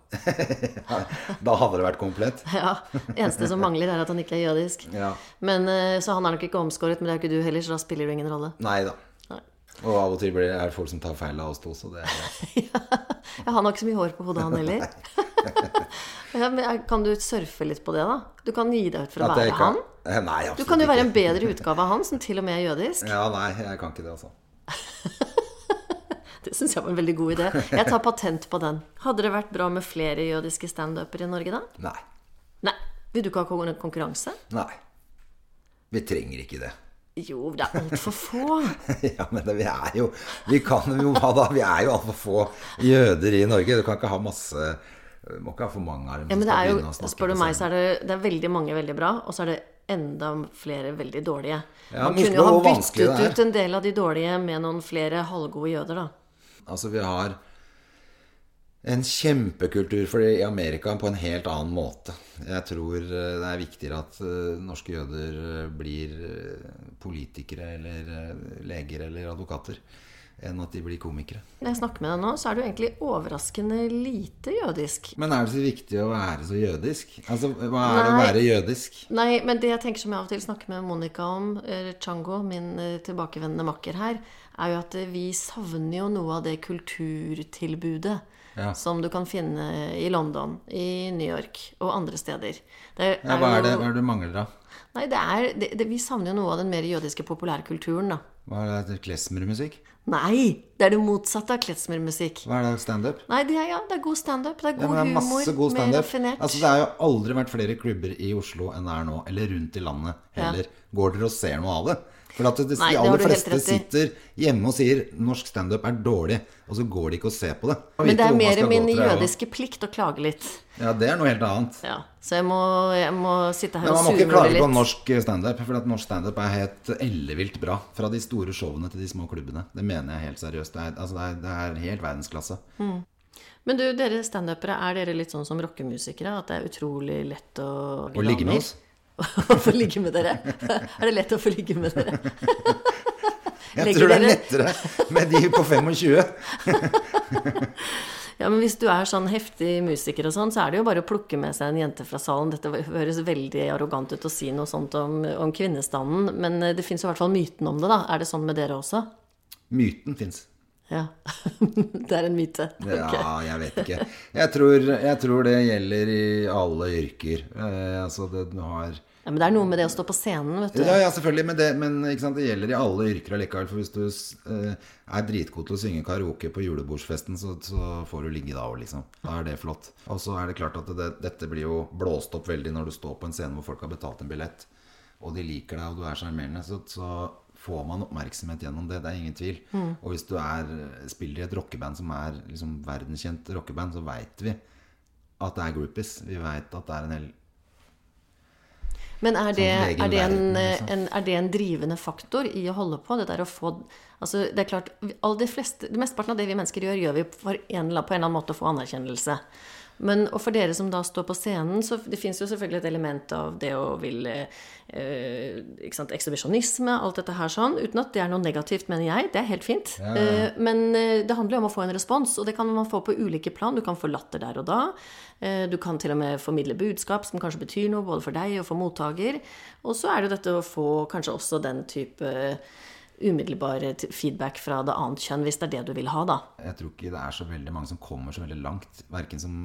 Da hadde det vært komplett. Ja, Eneste som mangler, er at han ikke er jødisk. Ja. Men, eh, Så han er nok ikke omskåret, men det er ikke du heller, så da spiller det ingen rolle. Nei da. Og av og til blir det, folk som tar feil av oss to, så det Ja, han har ikke så mye hår på hodet, han heller. ja, eh, kan du surfe litt på det, da? Du kan gi deg ut for å være kan- han. Nei, Du kan jo være en bedre utgave av han, som til og med er jødisk. Ja, nei, jeg kan ikke det, altså. Det syns jeg var en veldig god idé. Jeg tar patent på den. Hadde det vært bra med flere jødiske standuper i Norge, da? Nei. Nei. Vil du ikke ha konkurranse? Nei. Vi trenger ikke det. Jo, det er altfor få. ja, men det, vi er jo Vi kan jo hva da? Vi er jo altfor få jøder i Norge. Du kan ikke ha masse Du må ikke ha for mange dem. Ja, men det er jo, spør du meg, så er det, det er veldig mange veldig bra, og så er det enda flere veldig dårlige. Ja, Man kunne jo ha byttet ut en del av de dårlige med noen flere halvgode jøder, da. Altså, vi har en kjempekultur for det i Amerika på en helt annen måte. Jeg tror eh, det er viktigere at eh, norske jøder eh, blir politikere eller leger eller advokater, enn at de blir komikere. Når jeg snakker med deg nå, så er du egentlig overraskende lite jødisk. Men er det så viktig å være så jødisk? Altså, hva er det å være jødisk? Nei, men det jeg tenker som jeg av og til snakker med Monica om, eller Chango, min eh, tilbakevendende makker her, er jo at eh, vi savner jo noe av det kulturtilbudet Ja. som du kan finne i London, i New York og andre steder. Det Ja, hva er det, hva er det du mangler, da? Nei, det er, det, det, vi savner jo noe av den mer jødiske populærkulturen, da. Hva er det, klezmermusikk? Nei! Det er det motsatte av klezmermusikk. Hva er det, standup? Nei, det er, ja, det er god standup. Det er god ja, det er masse humor. god mer raffinert. Altså, det har jo aldri vært flere klubber i Oslo enn det er nå. Eller rundt i landet heller. Går dere og ser noe av det? For at det, Nei, de aller fleste sitter hjemme og sier norsk standup er dårlig, og så går de ikke og ser på det. Men det er mer min jødiske plikt å klage litt. Ja, det er noe helt annet. Ja, Så jeg må, jeg må sitte her Men man må ikke surmule klage på litt. norsk standup, for at norsk standup er helt ellevilt bra. Fra de store showene til de små klubbene. Det mener jeg helt seriøst. Det er, altså, det er, det er helt verdensklasse. Men du, dere standupere, er dere litt sånn som rockemusikere? At det er utrolig lett å Å ligge med oss? Å få ligge med dere? Er det lett å få ligge med dere? Jeg tror det er lettere med de på 25. Ja, men hvis du er sånn heftig musiker og sånn, så er det jo bare å plukke med seg en jente fra salen. Dette høres veldig arrogant ut å si noe sånt om, om kvinnestanden, men eh, det fins i hvert fall myten om det, da. Er det sånn med dere også? Myten fins. Ja. det er en myte. Ja, jeg vet ikke. Jeg tror, jeg tror det gjelder i alle yrker. Eh, altså, det, du har Ja, men det er noe med det å stå på scenen, vet du. Ja, ja, selvfølgelig, men, det, men sant, det gjelder i alle yrker allikevel. For hvis du eh, er dritgod til å synge karaoke på julebordsfesten, så, så får du ligge da òg, liksom. Da er det flott. Og så er det klart at det, dette blir jo blåst opp veldig når du står på en scene hvor folk har betalt en billett, og de liker deg, og du er sjarmerende. Så, så får man oppmerksomhet gjennom det. Det er ingen tvil. Og hvis du er, spiller i et rockeband som er liksom verdenskjent rockeband, så veit vi at det er groupies. Vi veit at det er en hel Men er det, Sånn er, det en, verden, liksom. en, er det en drivende faktor i å holde på? Det der å få Altså, det er klart, all det de fleste, det Mesteparten av det vi mennesker gjør, gjør vi for en, på en eller annen måte å få anerkjennelse. Men, og for dere som da står på scenen, så det fins jo selvfølgelig et element av det å ville eh, ikke sant, Ekshibisjonisme, alt dette her sånn. Uten at det er noe negativt, mener jeg. Det er helt fint. Ja, ja. Eh, men eh, det handler jo om å få en respons, og det kan man få på ulike plan. Du kan få latter der og da. Eh, Du kan til og med formidle budskap som kanskje betyr noe, både for deg og for mottaker. Og så er det jo dette å få kanskje også den type umiddelbar feedback fra det annet kjønn, hvis det er det du vil ha, da. Jeg tror ikke det er så veldig mange som kommer så veldig langt, verken som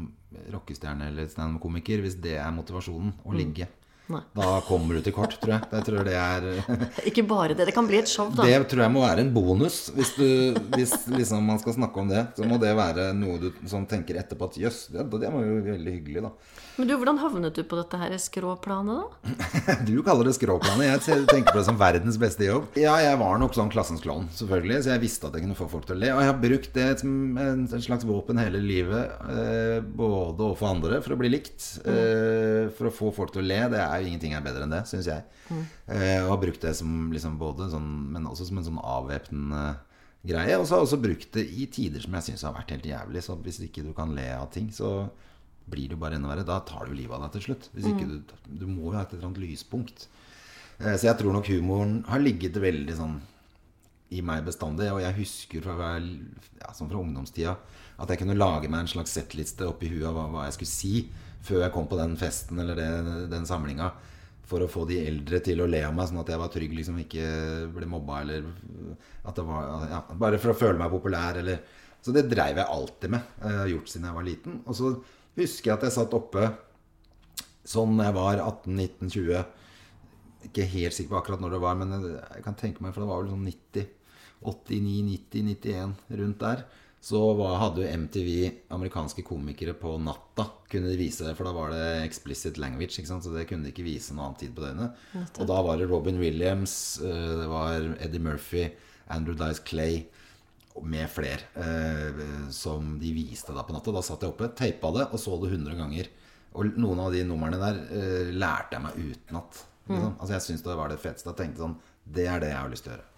rockestjerne eller standup-komiker, hvis det er motivasjonen, å ligge. Nei. Da kommer du til kort, tror jeg. Jeg tror det er Ikke bare det. Det kan bli et show, da. Det tror jeg må være en bonus. Hvis, du, hvis liksom man skal snakke om det, så må det være noe du sånn tenker etterpå at jøss, det, det var jo veldig hyggelig, da. Men du, hvordan havnet du på dette her skråplanet, da? Du kaller det skråplanet. Jeg tenker på det som verdens beste jobb. Ja, jeg var nok sånn klassens klovn, selvfølgelig, så jeg visste at jeg kunne få folk til å le. Og jeg har brukt det som en slags våpen hele livet, eh, både overfor andre for å bli likt, eh, for å få folk til å le. Det er jo ingenting er bedre enn det, syns jeg. Eh, og har brukt det som liksom både sånn, men også som en sånn avvæpnende greie. Og så har jeg også brukt det i tider som jeg syns har vært helt jævlig. Så hvis ikke du kan le av ting, så blir det jo bare enda verre. Da tar du livet av deg til slutt. Hvis ikke du, du må jo ha et eller annet lyspunkt. Eh, Så jeg tror nok humoren har ligget veldig sånn i meg bestandig. Og jeg husker fra, ja, sånn fra ungdomstida at jeg kunne lage meg en slags settliste oppi huet av hva, hva jeg skulle si før jeg kom på den festen eller det, den samlinga. For å få de eldre til å le av meg, sånn at jeg var trygg, liksom ikke ble mobba. Eller at det var ja, Bare for å føle meg populær, eller Så det dreiv jeg alltid med. Jeg har gjort siden jeg var liten. Og så husker jeg at jeg satt oppe sånn jeg var 18-19-20 ikke helt sikker på akkurat når det var, men jeg kan tenke meg, for det var vel sånn 90, 89, 90, 91, rundt der. Så hadde jo MTV amerikanske komikere på natta. Kunne de vise, det, For da var det explicit language, så det kunne de ikke vise noen annen tid på døgnet. Og da var det Robin Williams, eh, det var Eddie Murphy, Andrew Dice Clay med flere eh, som de viste da på natta. Da satt jeg oppe, teipa det og så det 100 ganger. Og noen av de numrene der eh, lærte jeg meg utenat. Liksom. Altså jeg syns det var det feteste. Jeg tenkte sånn Det er det jeg har lyst til å gjøre.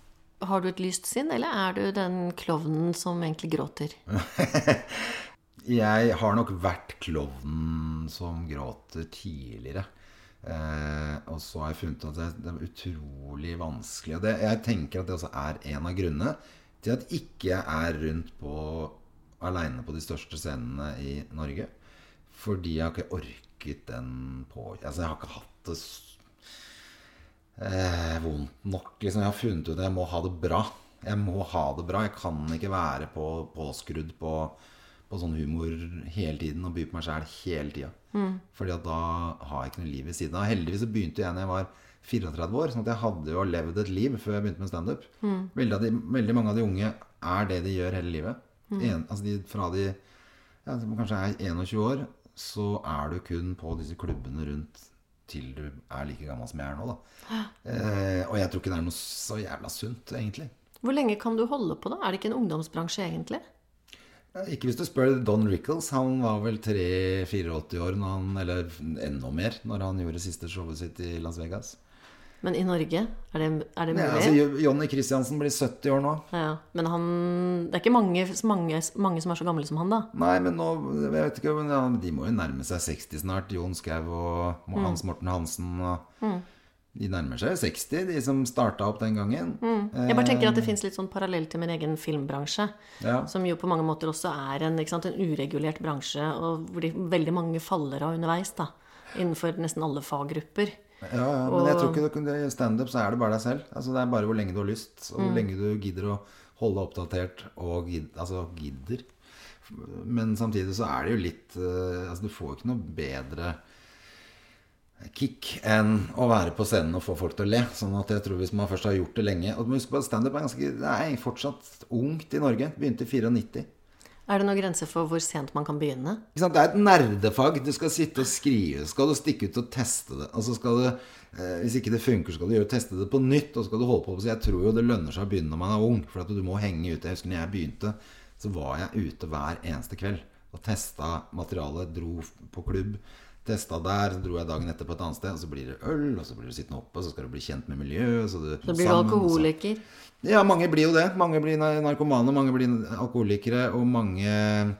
Har du et lyst sinn, eller er du den klovnen som egentlig gråter? Jeg har nok vært klovnen som gråter tidligere. Eh, og så har jeg funnet at det, er utrolig vanskelig. Og det, jeg tenker at det også er en av grunnene til at ikke jeg er rundt på aleine på de største scenene i Norge. Fordi jeg har ikke orket den på Altså, jeg har ikke hatt det s- eh, vondt nok. Liksom. Jeg har funnet ut at jeg må ha det bra. Jeg må ha det bra. Jeg kan ikke være på, påskrudd på, på sånn humor hele tiden og by på meg sjæl hele tida. Fordi at da har jeg ikke noe liv ved siden av. Heldigvis så begynte jeg da jeg var 34 år, sånn at jeg hadde jo levd et liv før jeg begynte med standup. Veldig, de- veldig mange av de unge er det de gjør hele livet. En, altså de, fra de ja, kanskje er 21 år, så er du kun på disse klubbene rundt til du er like gammel som jeg er nå. Da. Eh, og jeg tror ikke det er noe så jævla sunt, egentlig. Hvor lenge kan du holde på, da? Er det ikke en ungdomsbransje, egentlig? Ikke hvis du spør Don Rickles. Han var vel 3-84 år, når han, eller enda mer, når han gjorde siste showet sitt i Las Vegas. Men i Norge, er det, er det Ja, mulig? altså, Jo- Johnny Christiansen blir 70 år nå. Ja, men han Det er ikke mange, mange, mange som er så gamle som han, da. Nei, men nå jeg vet ikke, men ja, De må jo nærme seg 60 snart. Jon Skau og Mo- Hans Morten Hansen. Og De nærmer seg 60, de som starta opp den gangen. Jeg bare tenker at det fins litt sånn parallell til min egen filmbransje. Ja. Som jo på mange måter også er en, sant, en uregulert bransje, og hvor de, veldig mange faller av underveis. da Innenfor nesten alle faggrupper. Ja, ja, men jeg tror ikke i standup så er det bare deg selv. Altså Det er bare hvor lenge du har lyst, og hvor lenge du gidder å holde oppdatert og gid, altså gidder. Men samtidig så er det jo litt eh, Altså Du får ikke noe bedre kick enn å være på scenen og få folk til å le. Sånn at jeg tror hvis man først har gjort det lenge Og du må huske på at standup er ganske Det er fortsatt ungt i Norge. Begynte i 94. Er det noen grenser for hvor sent man kan begynne? Det er et nerdefag. Du skal sitte og skrive. Skal du stikke ut og teste det. Altså skal du, eh, Hvis ikke det funker, skal du gjøre, teste det på nytt. Og skal du holde på. Så jeg tror jo det lønner seg å begynne når man er ung. For at du må henge ute. Jeg husker når jeg begynte, så var jeg ute hver eneste kveld. Og testa materialet. Dro på klubb. Testa der, så dro jeg dagen etter på et annet sted, og så blir det øl, og så blir du sittende oppe, og så skal du bli kjent med miljøet. Så, du, Så blir du alkoholiker. så-. Ja, mange blir jo det. Mange blir narkomane, mange blir alkoholikere, og mange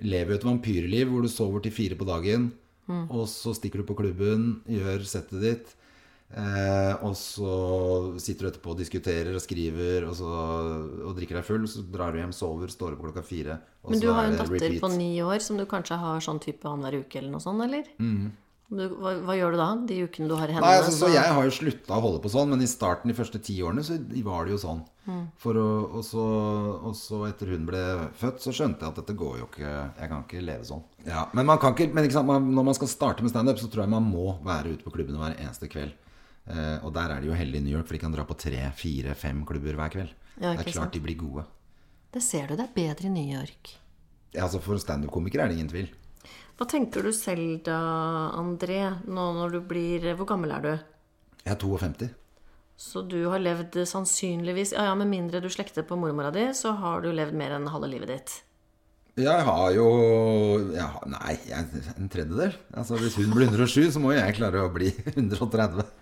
lever jo et vampyrliv hvor du sover til fire på dagen, og så stikker du på klubben, gjør settet ditt. Eh, og så sitter du etterpå og diskuterer og skriver og, så, og drikker deg full. Så drar du hjem, sover, står opp klokka fire. Og Men du så har er jo en datter repeat. på ni år som du kanskje har sånn type annenhver uke eller noe sånt, eller? Du, hva, hva gjør du da, de ukene du har i hendene? Nei, altså, så jeg har jo slutta å holde på sånn, men i starten, de første ti årene, så var det jo sånn. For å, og, så, og så etter hun ble født, så skjønte jeg at dette går jo ikke Jeg kan ikke leve sånn. Ja, men man kan ikke, men man, når man skal starte med standup, så tror jeg man må være ute på klubbene hver eneste kveld. Eh, og der er de jo heldige i New York, for de kan dra på tre, fire, fem klubber hver kveld. Ja, det er er sant. klart de blir gode. Det ser du, det er bedre i New York. Ja, altså For standup-komikere er det ingen tvil. Hva tenker du selv da, André, nå når du blir Hvor gammel er du? Jeg er 52. Så du har levd sannsynligvis Ja ja, med mindre du slekter på mormora di, så har du levd mer enn halve livet ditt. Jeg har jo jeg har, Nei, jeg, en tredjedel. Altså Hvis hun blir 107, så må jo jeg klare å bli 130.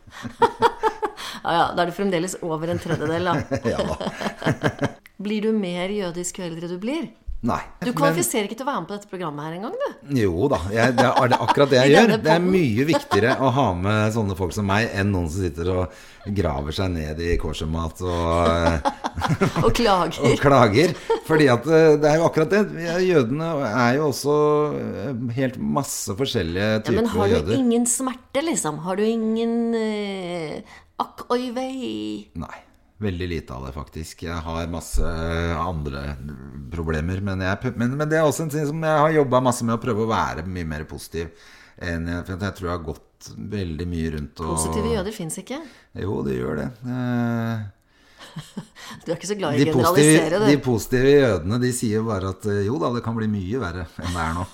Ja ja, da er du fremdeles over en tredjedel, da. Ja da. Blir du mer jødisk jo eldre du blir? Nei. Du kvalifiserer ikke til å være med på dette programmet her engang, du. Jo da. Jeg, det er akkurat det jeg gjør. Det er mye viktigere å ha med sånne folk som meg enn noen som sitter og graver seg ned i koshermat og, Og klager. og klager. Fordi at eh, det er jo akkurat det. Jødene er jo også eh, helt masse forskjellige Ja, men typer har du jøder. ingen smerte, liksom? Har du ingen uh, Akk oi vei? Nei. Veldig lite av det, faktisk. Jeg har masse andre problemer. Men, jeg, men, men det er også en ting som jeg har jobba masse med å prøve å være mye mer positiv. Enn jeg, for jeg tror jeg har gått veldig mye rundt og Positive jøder fins ikke. Jo, det gjør det. Eh, Du er ikke så glad i å generalisere, generalisere, de positive jødene de sier bare at eh, jo da, det kan bli mye verre enn det er nå.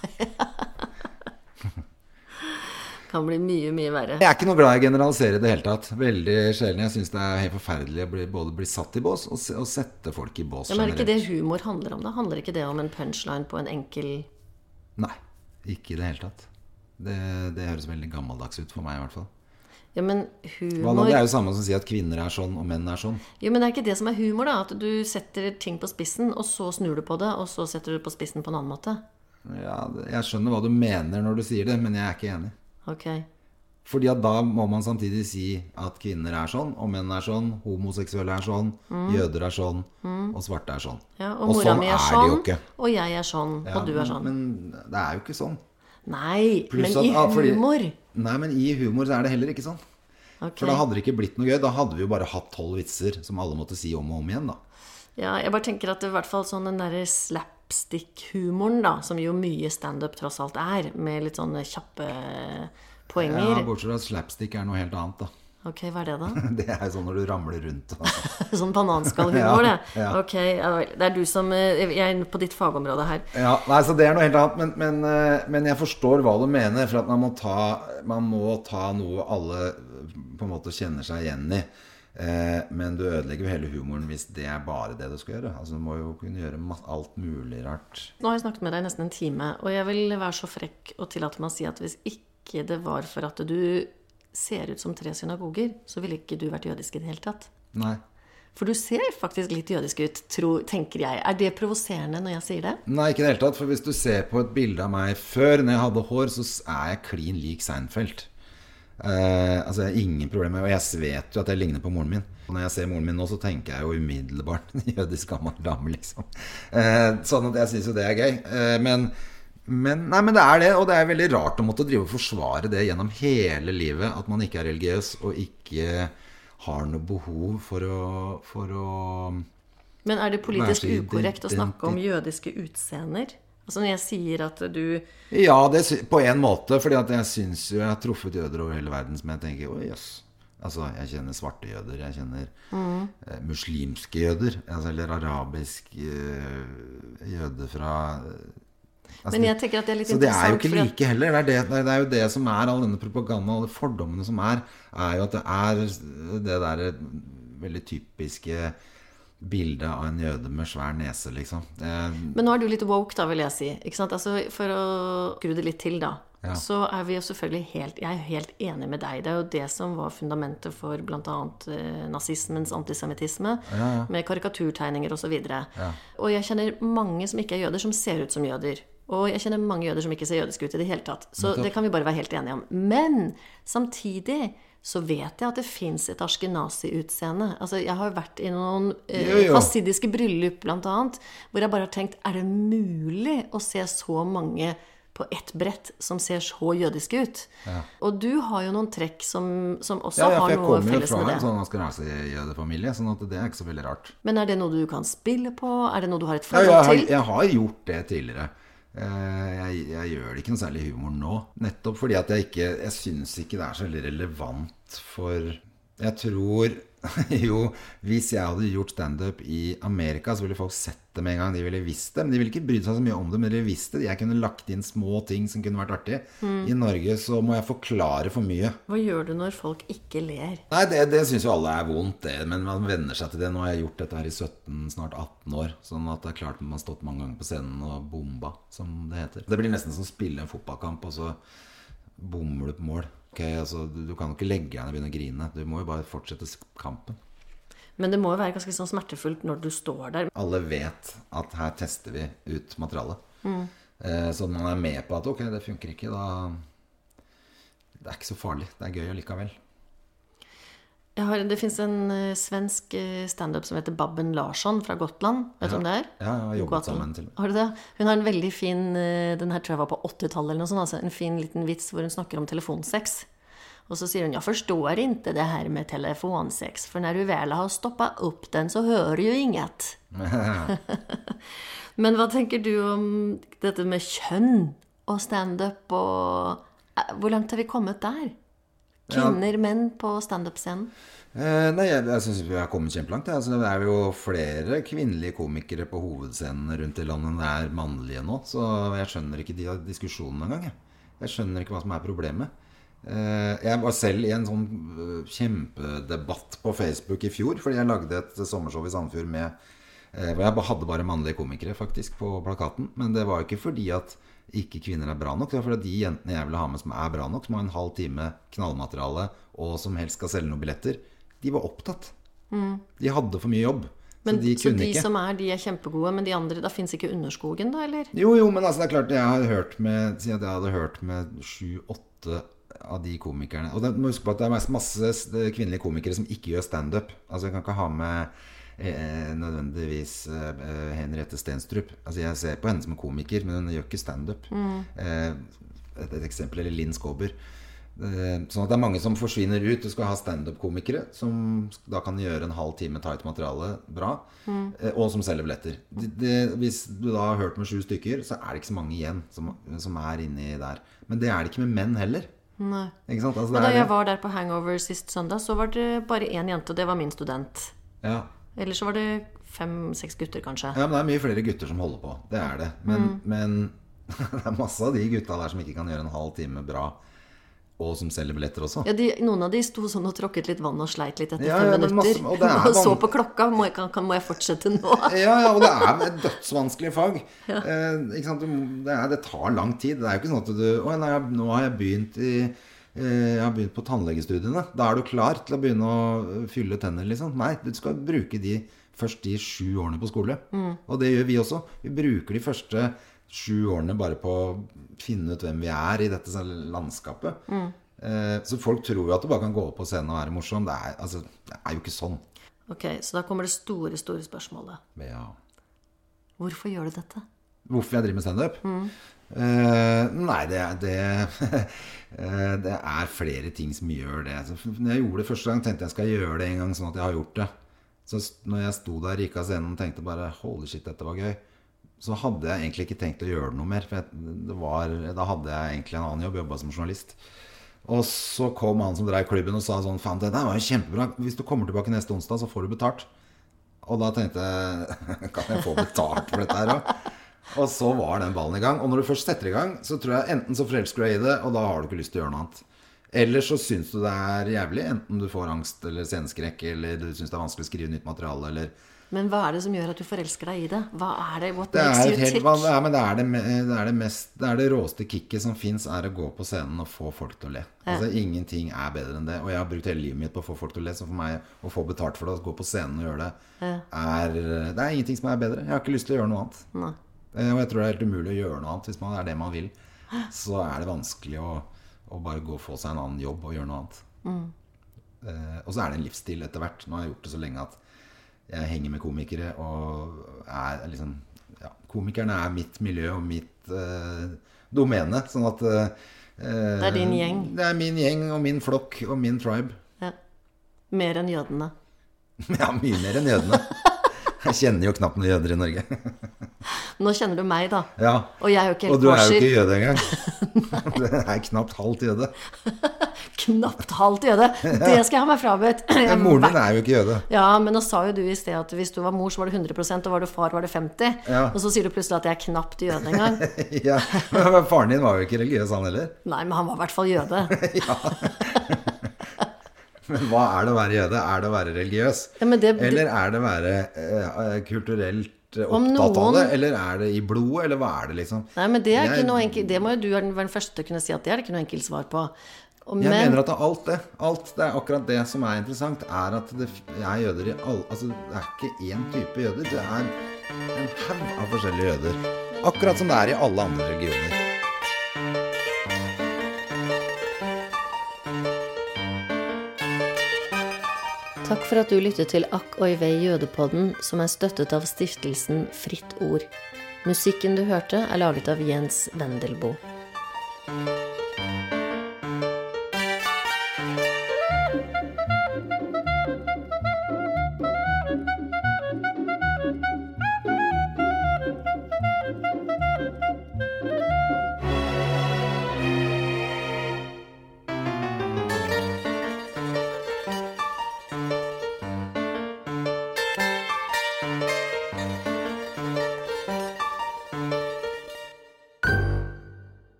Kan bli mye, mye verre. Jeg er ikke noe glad i å generalisere i det hele tatt. Veldig sjelden. Jeg syns det er helt forferdelig å bli, både bli satt i bås og, og sette folk i bås. Ja, men er ikke det humor handler om, da? Handler ikke det om en punchline på en enkel Nei, ikke i det hele tatt. Det, det høres veldig gammeldags ut for meg, i hvert fall. Ja, men humor Det er jo samme som å si at kvinner er sånn, og menn er sånn. Jo, men det er ikke det som er humor, da. At du setter ting på spissen, og så snur du på det, og så setter du det på spissen på en annen måte. Ja, jeg skjønner hva du mener når du sier det, men jeg er ikke enig. Ok. Fordi at da må man samtidig si at kvinner er sånn, og menn er sånn, homoseksuelle er sånn, jøder er sånn, og svarte er sånn. Mm. Ja, og, mora sånn mi er det sånn, og jeg er sånn, Ja, og du er sånn. Men det er jo ikke sånn. Nei, Pluss men at- i ah, fordi- humor. Nei, men i humor så er det heller ikke sånn. Okay. For da hadde det ikke blitt noe gøy. Da hadde vi jo bare hatt tolv vitser som alle måtte si om og om igjen, da. Ja, jeg bare tenker at det, i hvert fall sånn den derre slapstick-humoren, da, som jo mye standup tross alt er, med litt sånne kjappe poenger. Ja, Bortsett fra at slapstick er noe helt annet, da. Ok, hva er det da? Det er sånn når du ramler rundt. Og... Sånn bananskallhumor, det. Ja, ja. Ok. Det er du som eh, Jeg er på ditt fagområde her. Ja, nei, så det er noe helt annet. Men, men, eh, men jeg forstår hva du mener. For at man må ta, man må ta noe alle på en måte kjenner seg igjen i. Eh, men du ødelegger jo hele humoren hvis det er bare det du skal gjøre. Altså Du må jo kunne gjøre alt mulig rart. Nå har jeg snakket med deg i nesten en time, og jeg vil være så frekk og tillate meg å si at hvis ikke det var for at du ser ut som tre synagoger, så ville ikke du vært jødisk i det hele tatt. Nei. For du ser faktisk litt jødisk ut, tro, tenker jeg. Er det provoserende når jeg sier det? Nei, ikke i det hele tatt. For hvis du ser på et bilde av meg før, når jeg hadde hår, så er jeg klin lik Seinfeld. Eh, altså, jeg har ingen problemer. Og jeg vet jo at jeg ligner på moren min. Og når jeg ser moren min nå, så tenker jeg jo umiddelbart jødisk gammel dame, liksom. Eh, sånn at jeg syns jo det er gøy. Eh, men, men, nei, men det er det, og det er veldig rart å måtte drive og forsvare det gjennom hele livet. At man ikke er religiøs og ikke har noe behov for å, for å Men er det politisk ukorrekt å snakke om jødiske utseender? Altså når jeg sier at du Ja, det, på en måte. Fordi jeg syns jo jeg har truffet jøder over hele verden som jeg tenker Å, jøss. Altså, jeg kjenner svarte jøder. Jeg kjenner eh, muslimske jøder. Altså, eller arabisk eh, jøde fra altså, Men jeg tenker at det er litt Så det er jo ikke at- like heller. Det er, det, det er jo det som er all denne propagandaen, alle fordommene som er, er jo at det er det derre veldig typiske bildet av en jøde med svær nese, liksom. Eh, Men nå er du litt woke, da, vil jeg si. Ikke sant? Altså, for å skru det litt til, da. Ja. Så er vi jo selvfølgelig helt Jeg er helt enig med deg. Det er jo det som var fundamentet for bl.a. Eh, nazismens antisemittisme. Med karikaturtegninger osv. Videre. og jeg kjenner mange som ikke er jøder, som ser ut som jøder. Og jeg kjenner mange jøder som ikke ser jødiske ut i det hele tatt. Så det kan vi bare være helt enige om. Men samtidig så vet jeg at det fins et askenazi-utseende. Altså, jeg har vært i noen eh, Jo, jo. hasidiske bryllup, blant annet, hvor jeg bare har tenkt Er det mulig å se så mange på ett brett som ser så jødiske ut? Og du har jo noen trekk som, som også Ja, ja, for Ja, jeg kommer jo fra en sånn askenazi-jødefamilie, sånn at det er ikke så veldig rart. Men er det noe du kan spille på? Er det noe du har et Ja, forhold jeg, har, til? jeg har gjort det tidligere. Eh, Jeg, jeg gjør det ikke noe særlig humor nå. Nettopp fordi at jeg ikke Jeg syns ikke det er så relevant for Jeg tror jo Hvis jeg hadde gjort standup i Amerika, så ville folk sett det med en gang. De ville visst det. Men de ville ikke brydd seg så mye om det, men de ville visst det. Jeg kunne lagt inn små ting som kunne vært artig. I Norge så må jeg forklare for mye. Hva gjør du når folk ikke ler? Nei, det, det syns jo alle er vondt, det. Men man venner seg til det. Nå har jeg gjort dette her i 17, snart 18 år. Sånn at det er klart man har stått mange ganger på scenen og bomba, som det heter. Det blir nesten som å spille en fotballkamp, og så bommer du på mål. Ok, altså, du, kan jo ikke legge deg ned og begynne å grine. Du må jo bare fortsette kampen. Men det må jo være ganske sånn smertefullt når du står der. Alle vet at her tester vi ut materialet. Mm. så når man er med på at ok, det funker ikke, da Det er ikke så farlig. Det er gøy allikevel. Har, det fins en uh, svensk eh, standup som heter Babben Larsson fra Gotland. Vet du om det er? Ja, jeg har jobbet sammen til. Har du det? Hun har en veldig fin uh, Den her tror jeg var på 80-tallet eller noe sånt. Altså en fin liten vits hvor hun snakker om telefonsex. Og så sier hun 'Jeg forstår ikke det her med telefonsex, for når du vel har stoppa opp den, så hører du inget'. Men hva tenker du om dette med kjønn og standup og Hvor langt har vi kommet der? Kvinner, menn på standup-scenen? Eh, nei, jeg, jeg syns vi har kommet kjempelangt. Altså, det er jo flere kvinnelige komikere på hovedscenene rundt i landet enn det er mannlige nå. Så jeg skjønner ikke de diskusjonene engang. Jeg. jeg skjønner ikke hva som er problemet. Eh, jeg var selv i en sånn eh, kjempedebatt på Facebook i fjor, fordi jeg lagde et sommershow i Sandefjord med hvor jeg hadde bare mannlige komikere faktisk på plakaten. Men det var jo ikke fordi at ikke kvinner er bra nok. Det var fordi at de jentene jeg ville ha med som er bra nok, som har en halv time knallmateriale, og som helst skal selge noen billetter, de var opptatt. De hadde for mye jobb. Men, så de så de som er, de er kjempegode, men de andre, da fins ikke underskogen, da, eller? Jo, jo, men altså, det er klart jeg har hørt med Si at jeg hadde hørt med sju-åtte av de komikerne Og det, må huske på at det er masse, masse kvinnelige komikere som ikke gjør standup. Altså, jeg kan ikke ha med eh, nødvendigvis eh, Henriette Stenstrup. Altså, jeg ser på henne som en komiker, men hun gjør ikke standup. Eh, et, et eksempel eller Linn Skåber. Eh, Sånn at det er mange som forsvinner ut. Du skal ha standup-komikere som da kan gjøre en halv time tight materiale bra, mm. og som selger billetter. Det, det, hvis du da har hørt med sju stykker, så er det ikke så mange igjen som, som er inni der. Men det er det ikke med menn heller. Nei. Ikke sant? Altså, da jeg var der på Hangover sist søndag, så var det bare én jente, og det var min student. ja. Ellers så var det fem-seks gutter, kanskje. ja, men det er mye flere gutter som holder på. Det er det. Men, men det er masse av de gutta der som ikke kan gjøre en halv time bra, og som selger billetter også. Ja, de, noen av de sto sånn og tråkket litt vann og sleit litt etter Ja, fem ja, minutter. masse- og og så på klokka. Må jeg, kan, må jeg fortsette nå? Ja, ja, og det er et dødsvanskelig fag. Eh, ikke sant? Det, er, det tar lang tid. Det er jo ikke sånn at du Å, nei, nå har jeg begynt i eh, jeg har begynt på tannlegestudiene. Da er du klar til å begynne å fylle tenner, liksom. Nei, du skal bruke de først de sju årene på skole. Og det gjør vi også. Vi bruker de første sju årene bare på å finne ut hvem vi er i dette landskapet. Eh, så folk tror jo at du bare kan gå opp på scenen og være morsom. Det er, altså, det er jo ikke sånn. Ok, Så da kommer det store, store spørsmålet. Ja. Hvorfor gjør du dette? Hvorfor jeg driver med standup? Eh, nei, det, det, eh, det er flere ting som gjør det. Så når jeg gjorde det første gang, tenkte jeg skal gjøre det en gang, sånn at jeg har gjort det. Så når jeg sto der, gikk av scenen og tenkte bare Holy shit, dette var gøy. Så hadde jeg egentlig ikke tenkt å gjøre noe mer. For jeg, det var, da hadde jeg egentlig en annen jobb, jobba som journalist. Og så kom han som drev klubben og sa sånn Faen, det der var jo kjempebra. Hvis du kommer tilbake neste onsdag, så får du betalt. Og da tenkte jeg Kan jeg få betalt for dette her òg? Og så var den ballen i gang. Og når du først setter i gang, så tror jeg enten så forelsker du deg i det, og da har du ikke lyst til å gjøre noe annet. Eller så syns du det er jævlig. Enten du får angst eller sceneskrekk, eller du syns det er vanskelig å skrive nytt materiale, eller Men hva er det som gjør at du forelsker deg i det? Hva er det? What Det makes you helt tick? ja, men det er det, det er det mest Det er det råeste kicket som fins, er å gå på scenen og få folk til å le. Altså Ingenting er bedre enn det. Og jeg har brukt hele livet mitt på å få folk til å le, så for meg å få betalt for det, å gå på scenen og gjøre det, er Det er ingenting som er bedre. Jeg har ikke lyst til å gjøre noe annet. Nei. Eh, og jeg tror det er helt umulig å gjøre noe annet. Hvis man er det man vil, så er det vanskelig å, å bare gå og få seg en annen jobb og gjøre noe annet. Eh, og så er det en livsstil etter hvert. Nå har jeg gjort det så lenge at jeg henger med komikere og er liksom ja, Komikerne er mitt miljø og mitt eh, domene. Sånn at eh, Det er din gjeng. Det er min gjeng og min flokk og min tribe. Ja. Mer enn jødene. Ja, mye mer enn jødene. Jeg kjenner jo knapt noen jøder i Norge. Nå kjenner du meg, da. Ja. Og jeg er jo ikke helt Og du er jo ikke jøde engang. Du er knapt halvt jøde. Knapt halvt jøde. Det skal jeg ha meg frabedt. Ja, moren din er jo ikke jøde. Ja, men nå sa jo du i sted at hvis du var mor, så var det 100% og var du far, var det 50 Ja. Og så sier du plutselig at jeg er knapt jøde engang. Ja, men Faren din var jo ikke religiøs, han heller. Nei, men han var i hvert fall jøde. Men hva er det å være jøde? Er det å være religiøs? Ja, det- Eller er det å være eh, kulturelt eh, noen... opptatt av det? Eller er det i blodet? Eller hva er det, liksom? Nei, men det er Jeg- ikke noe enkelt Det må jo du være den første til å kunne si at det er ikke noe enkelt svar på. Og, Jeg men, mener at det er alt det. Alt, det er akkurat det som er interessant, er at det er jøder i alle Altså, det er ikke én type jøder. Det er en haug av forskjellige jøder. Akkurat som det er i alle andre religioner. Takk for at du lyttet til Akk og Ivei jødepodden, som er støttet av stiftelsen Fritt Ord. Musikken du hørte, er laget av Jens Wendelboe.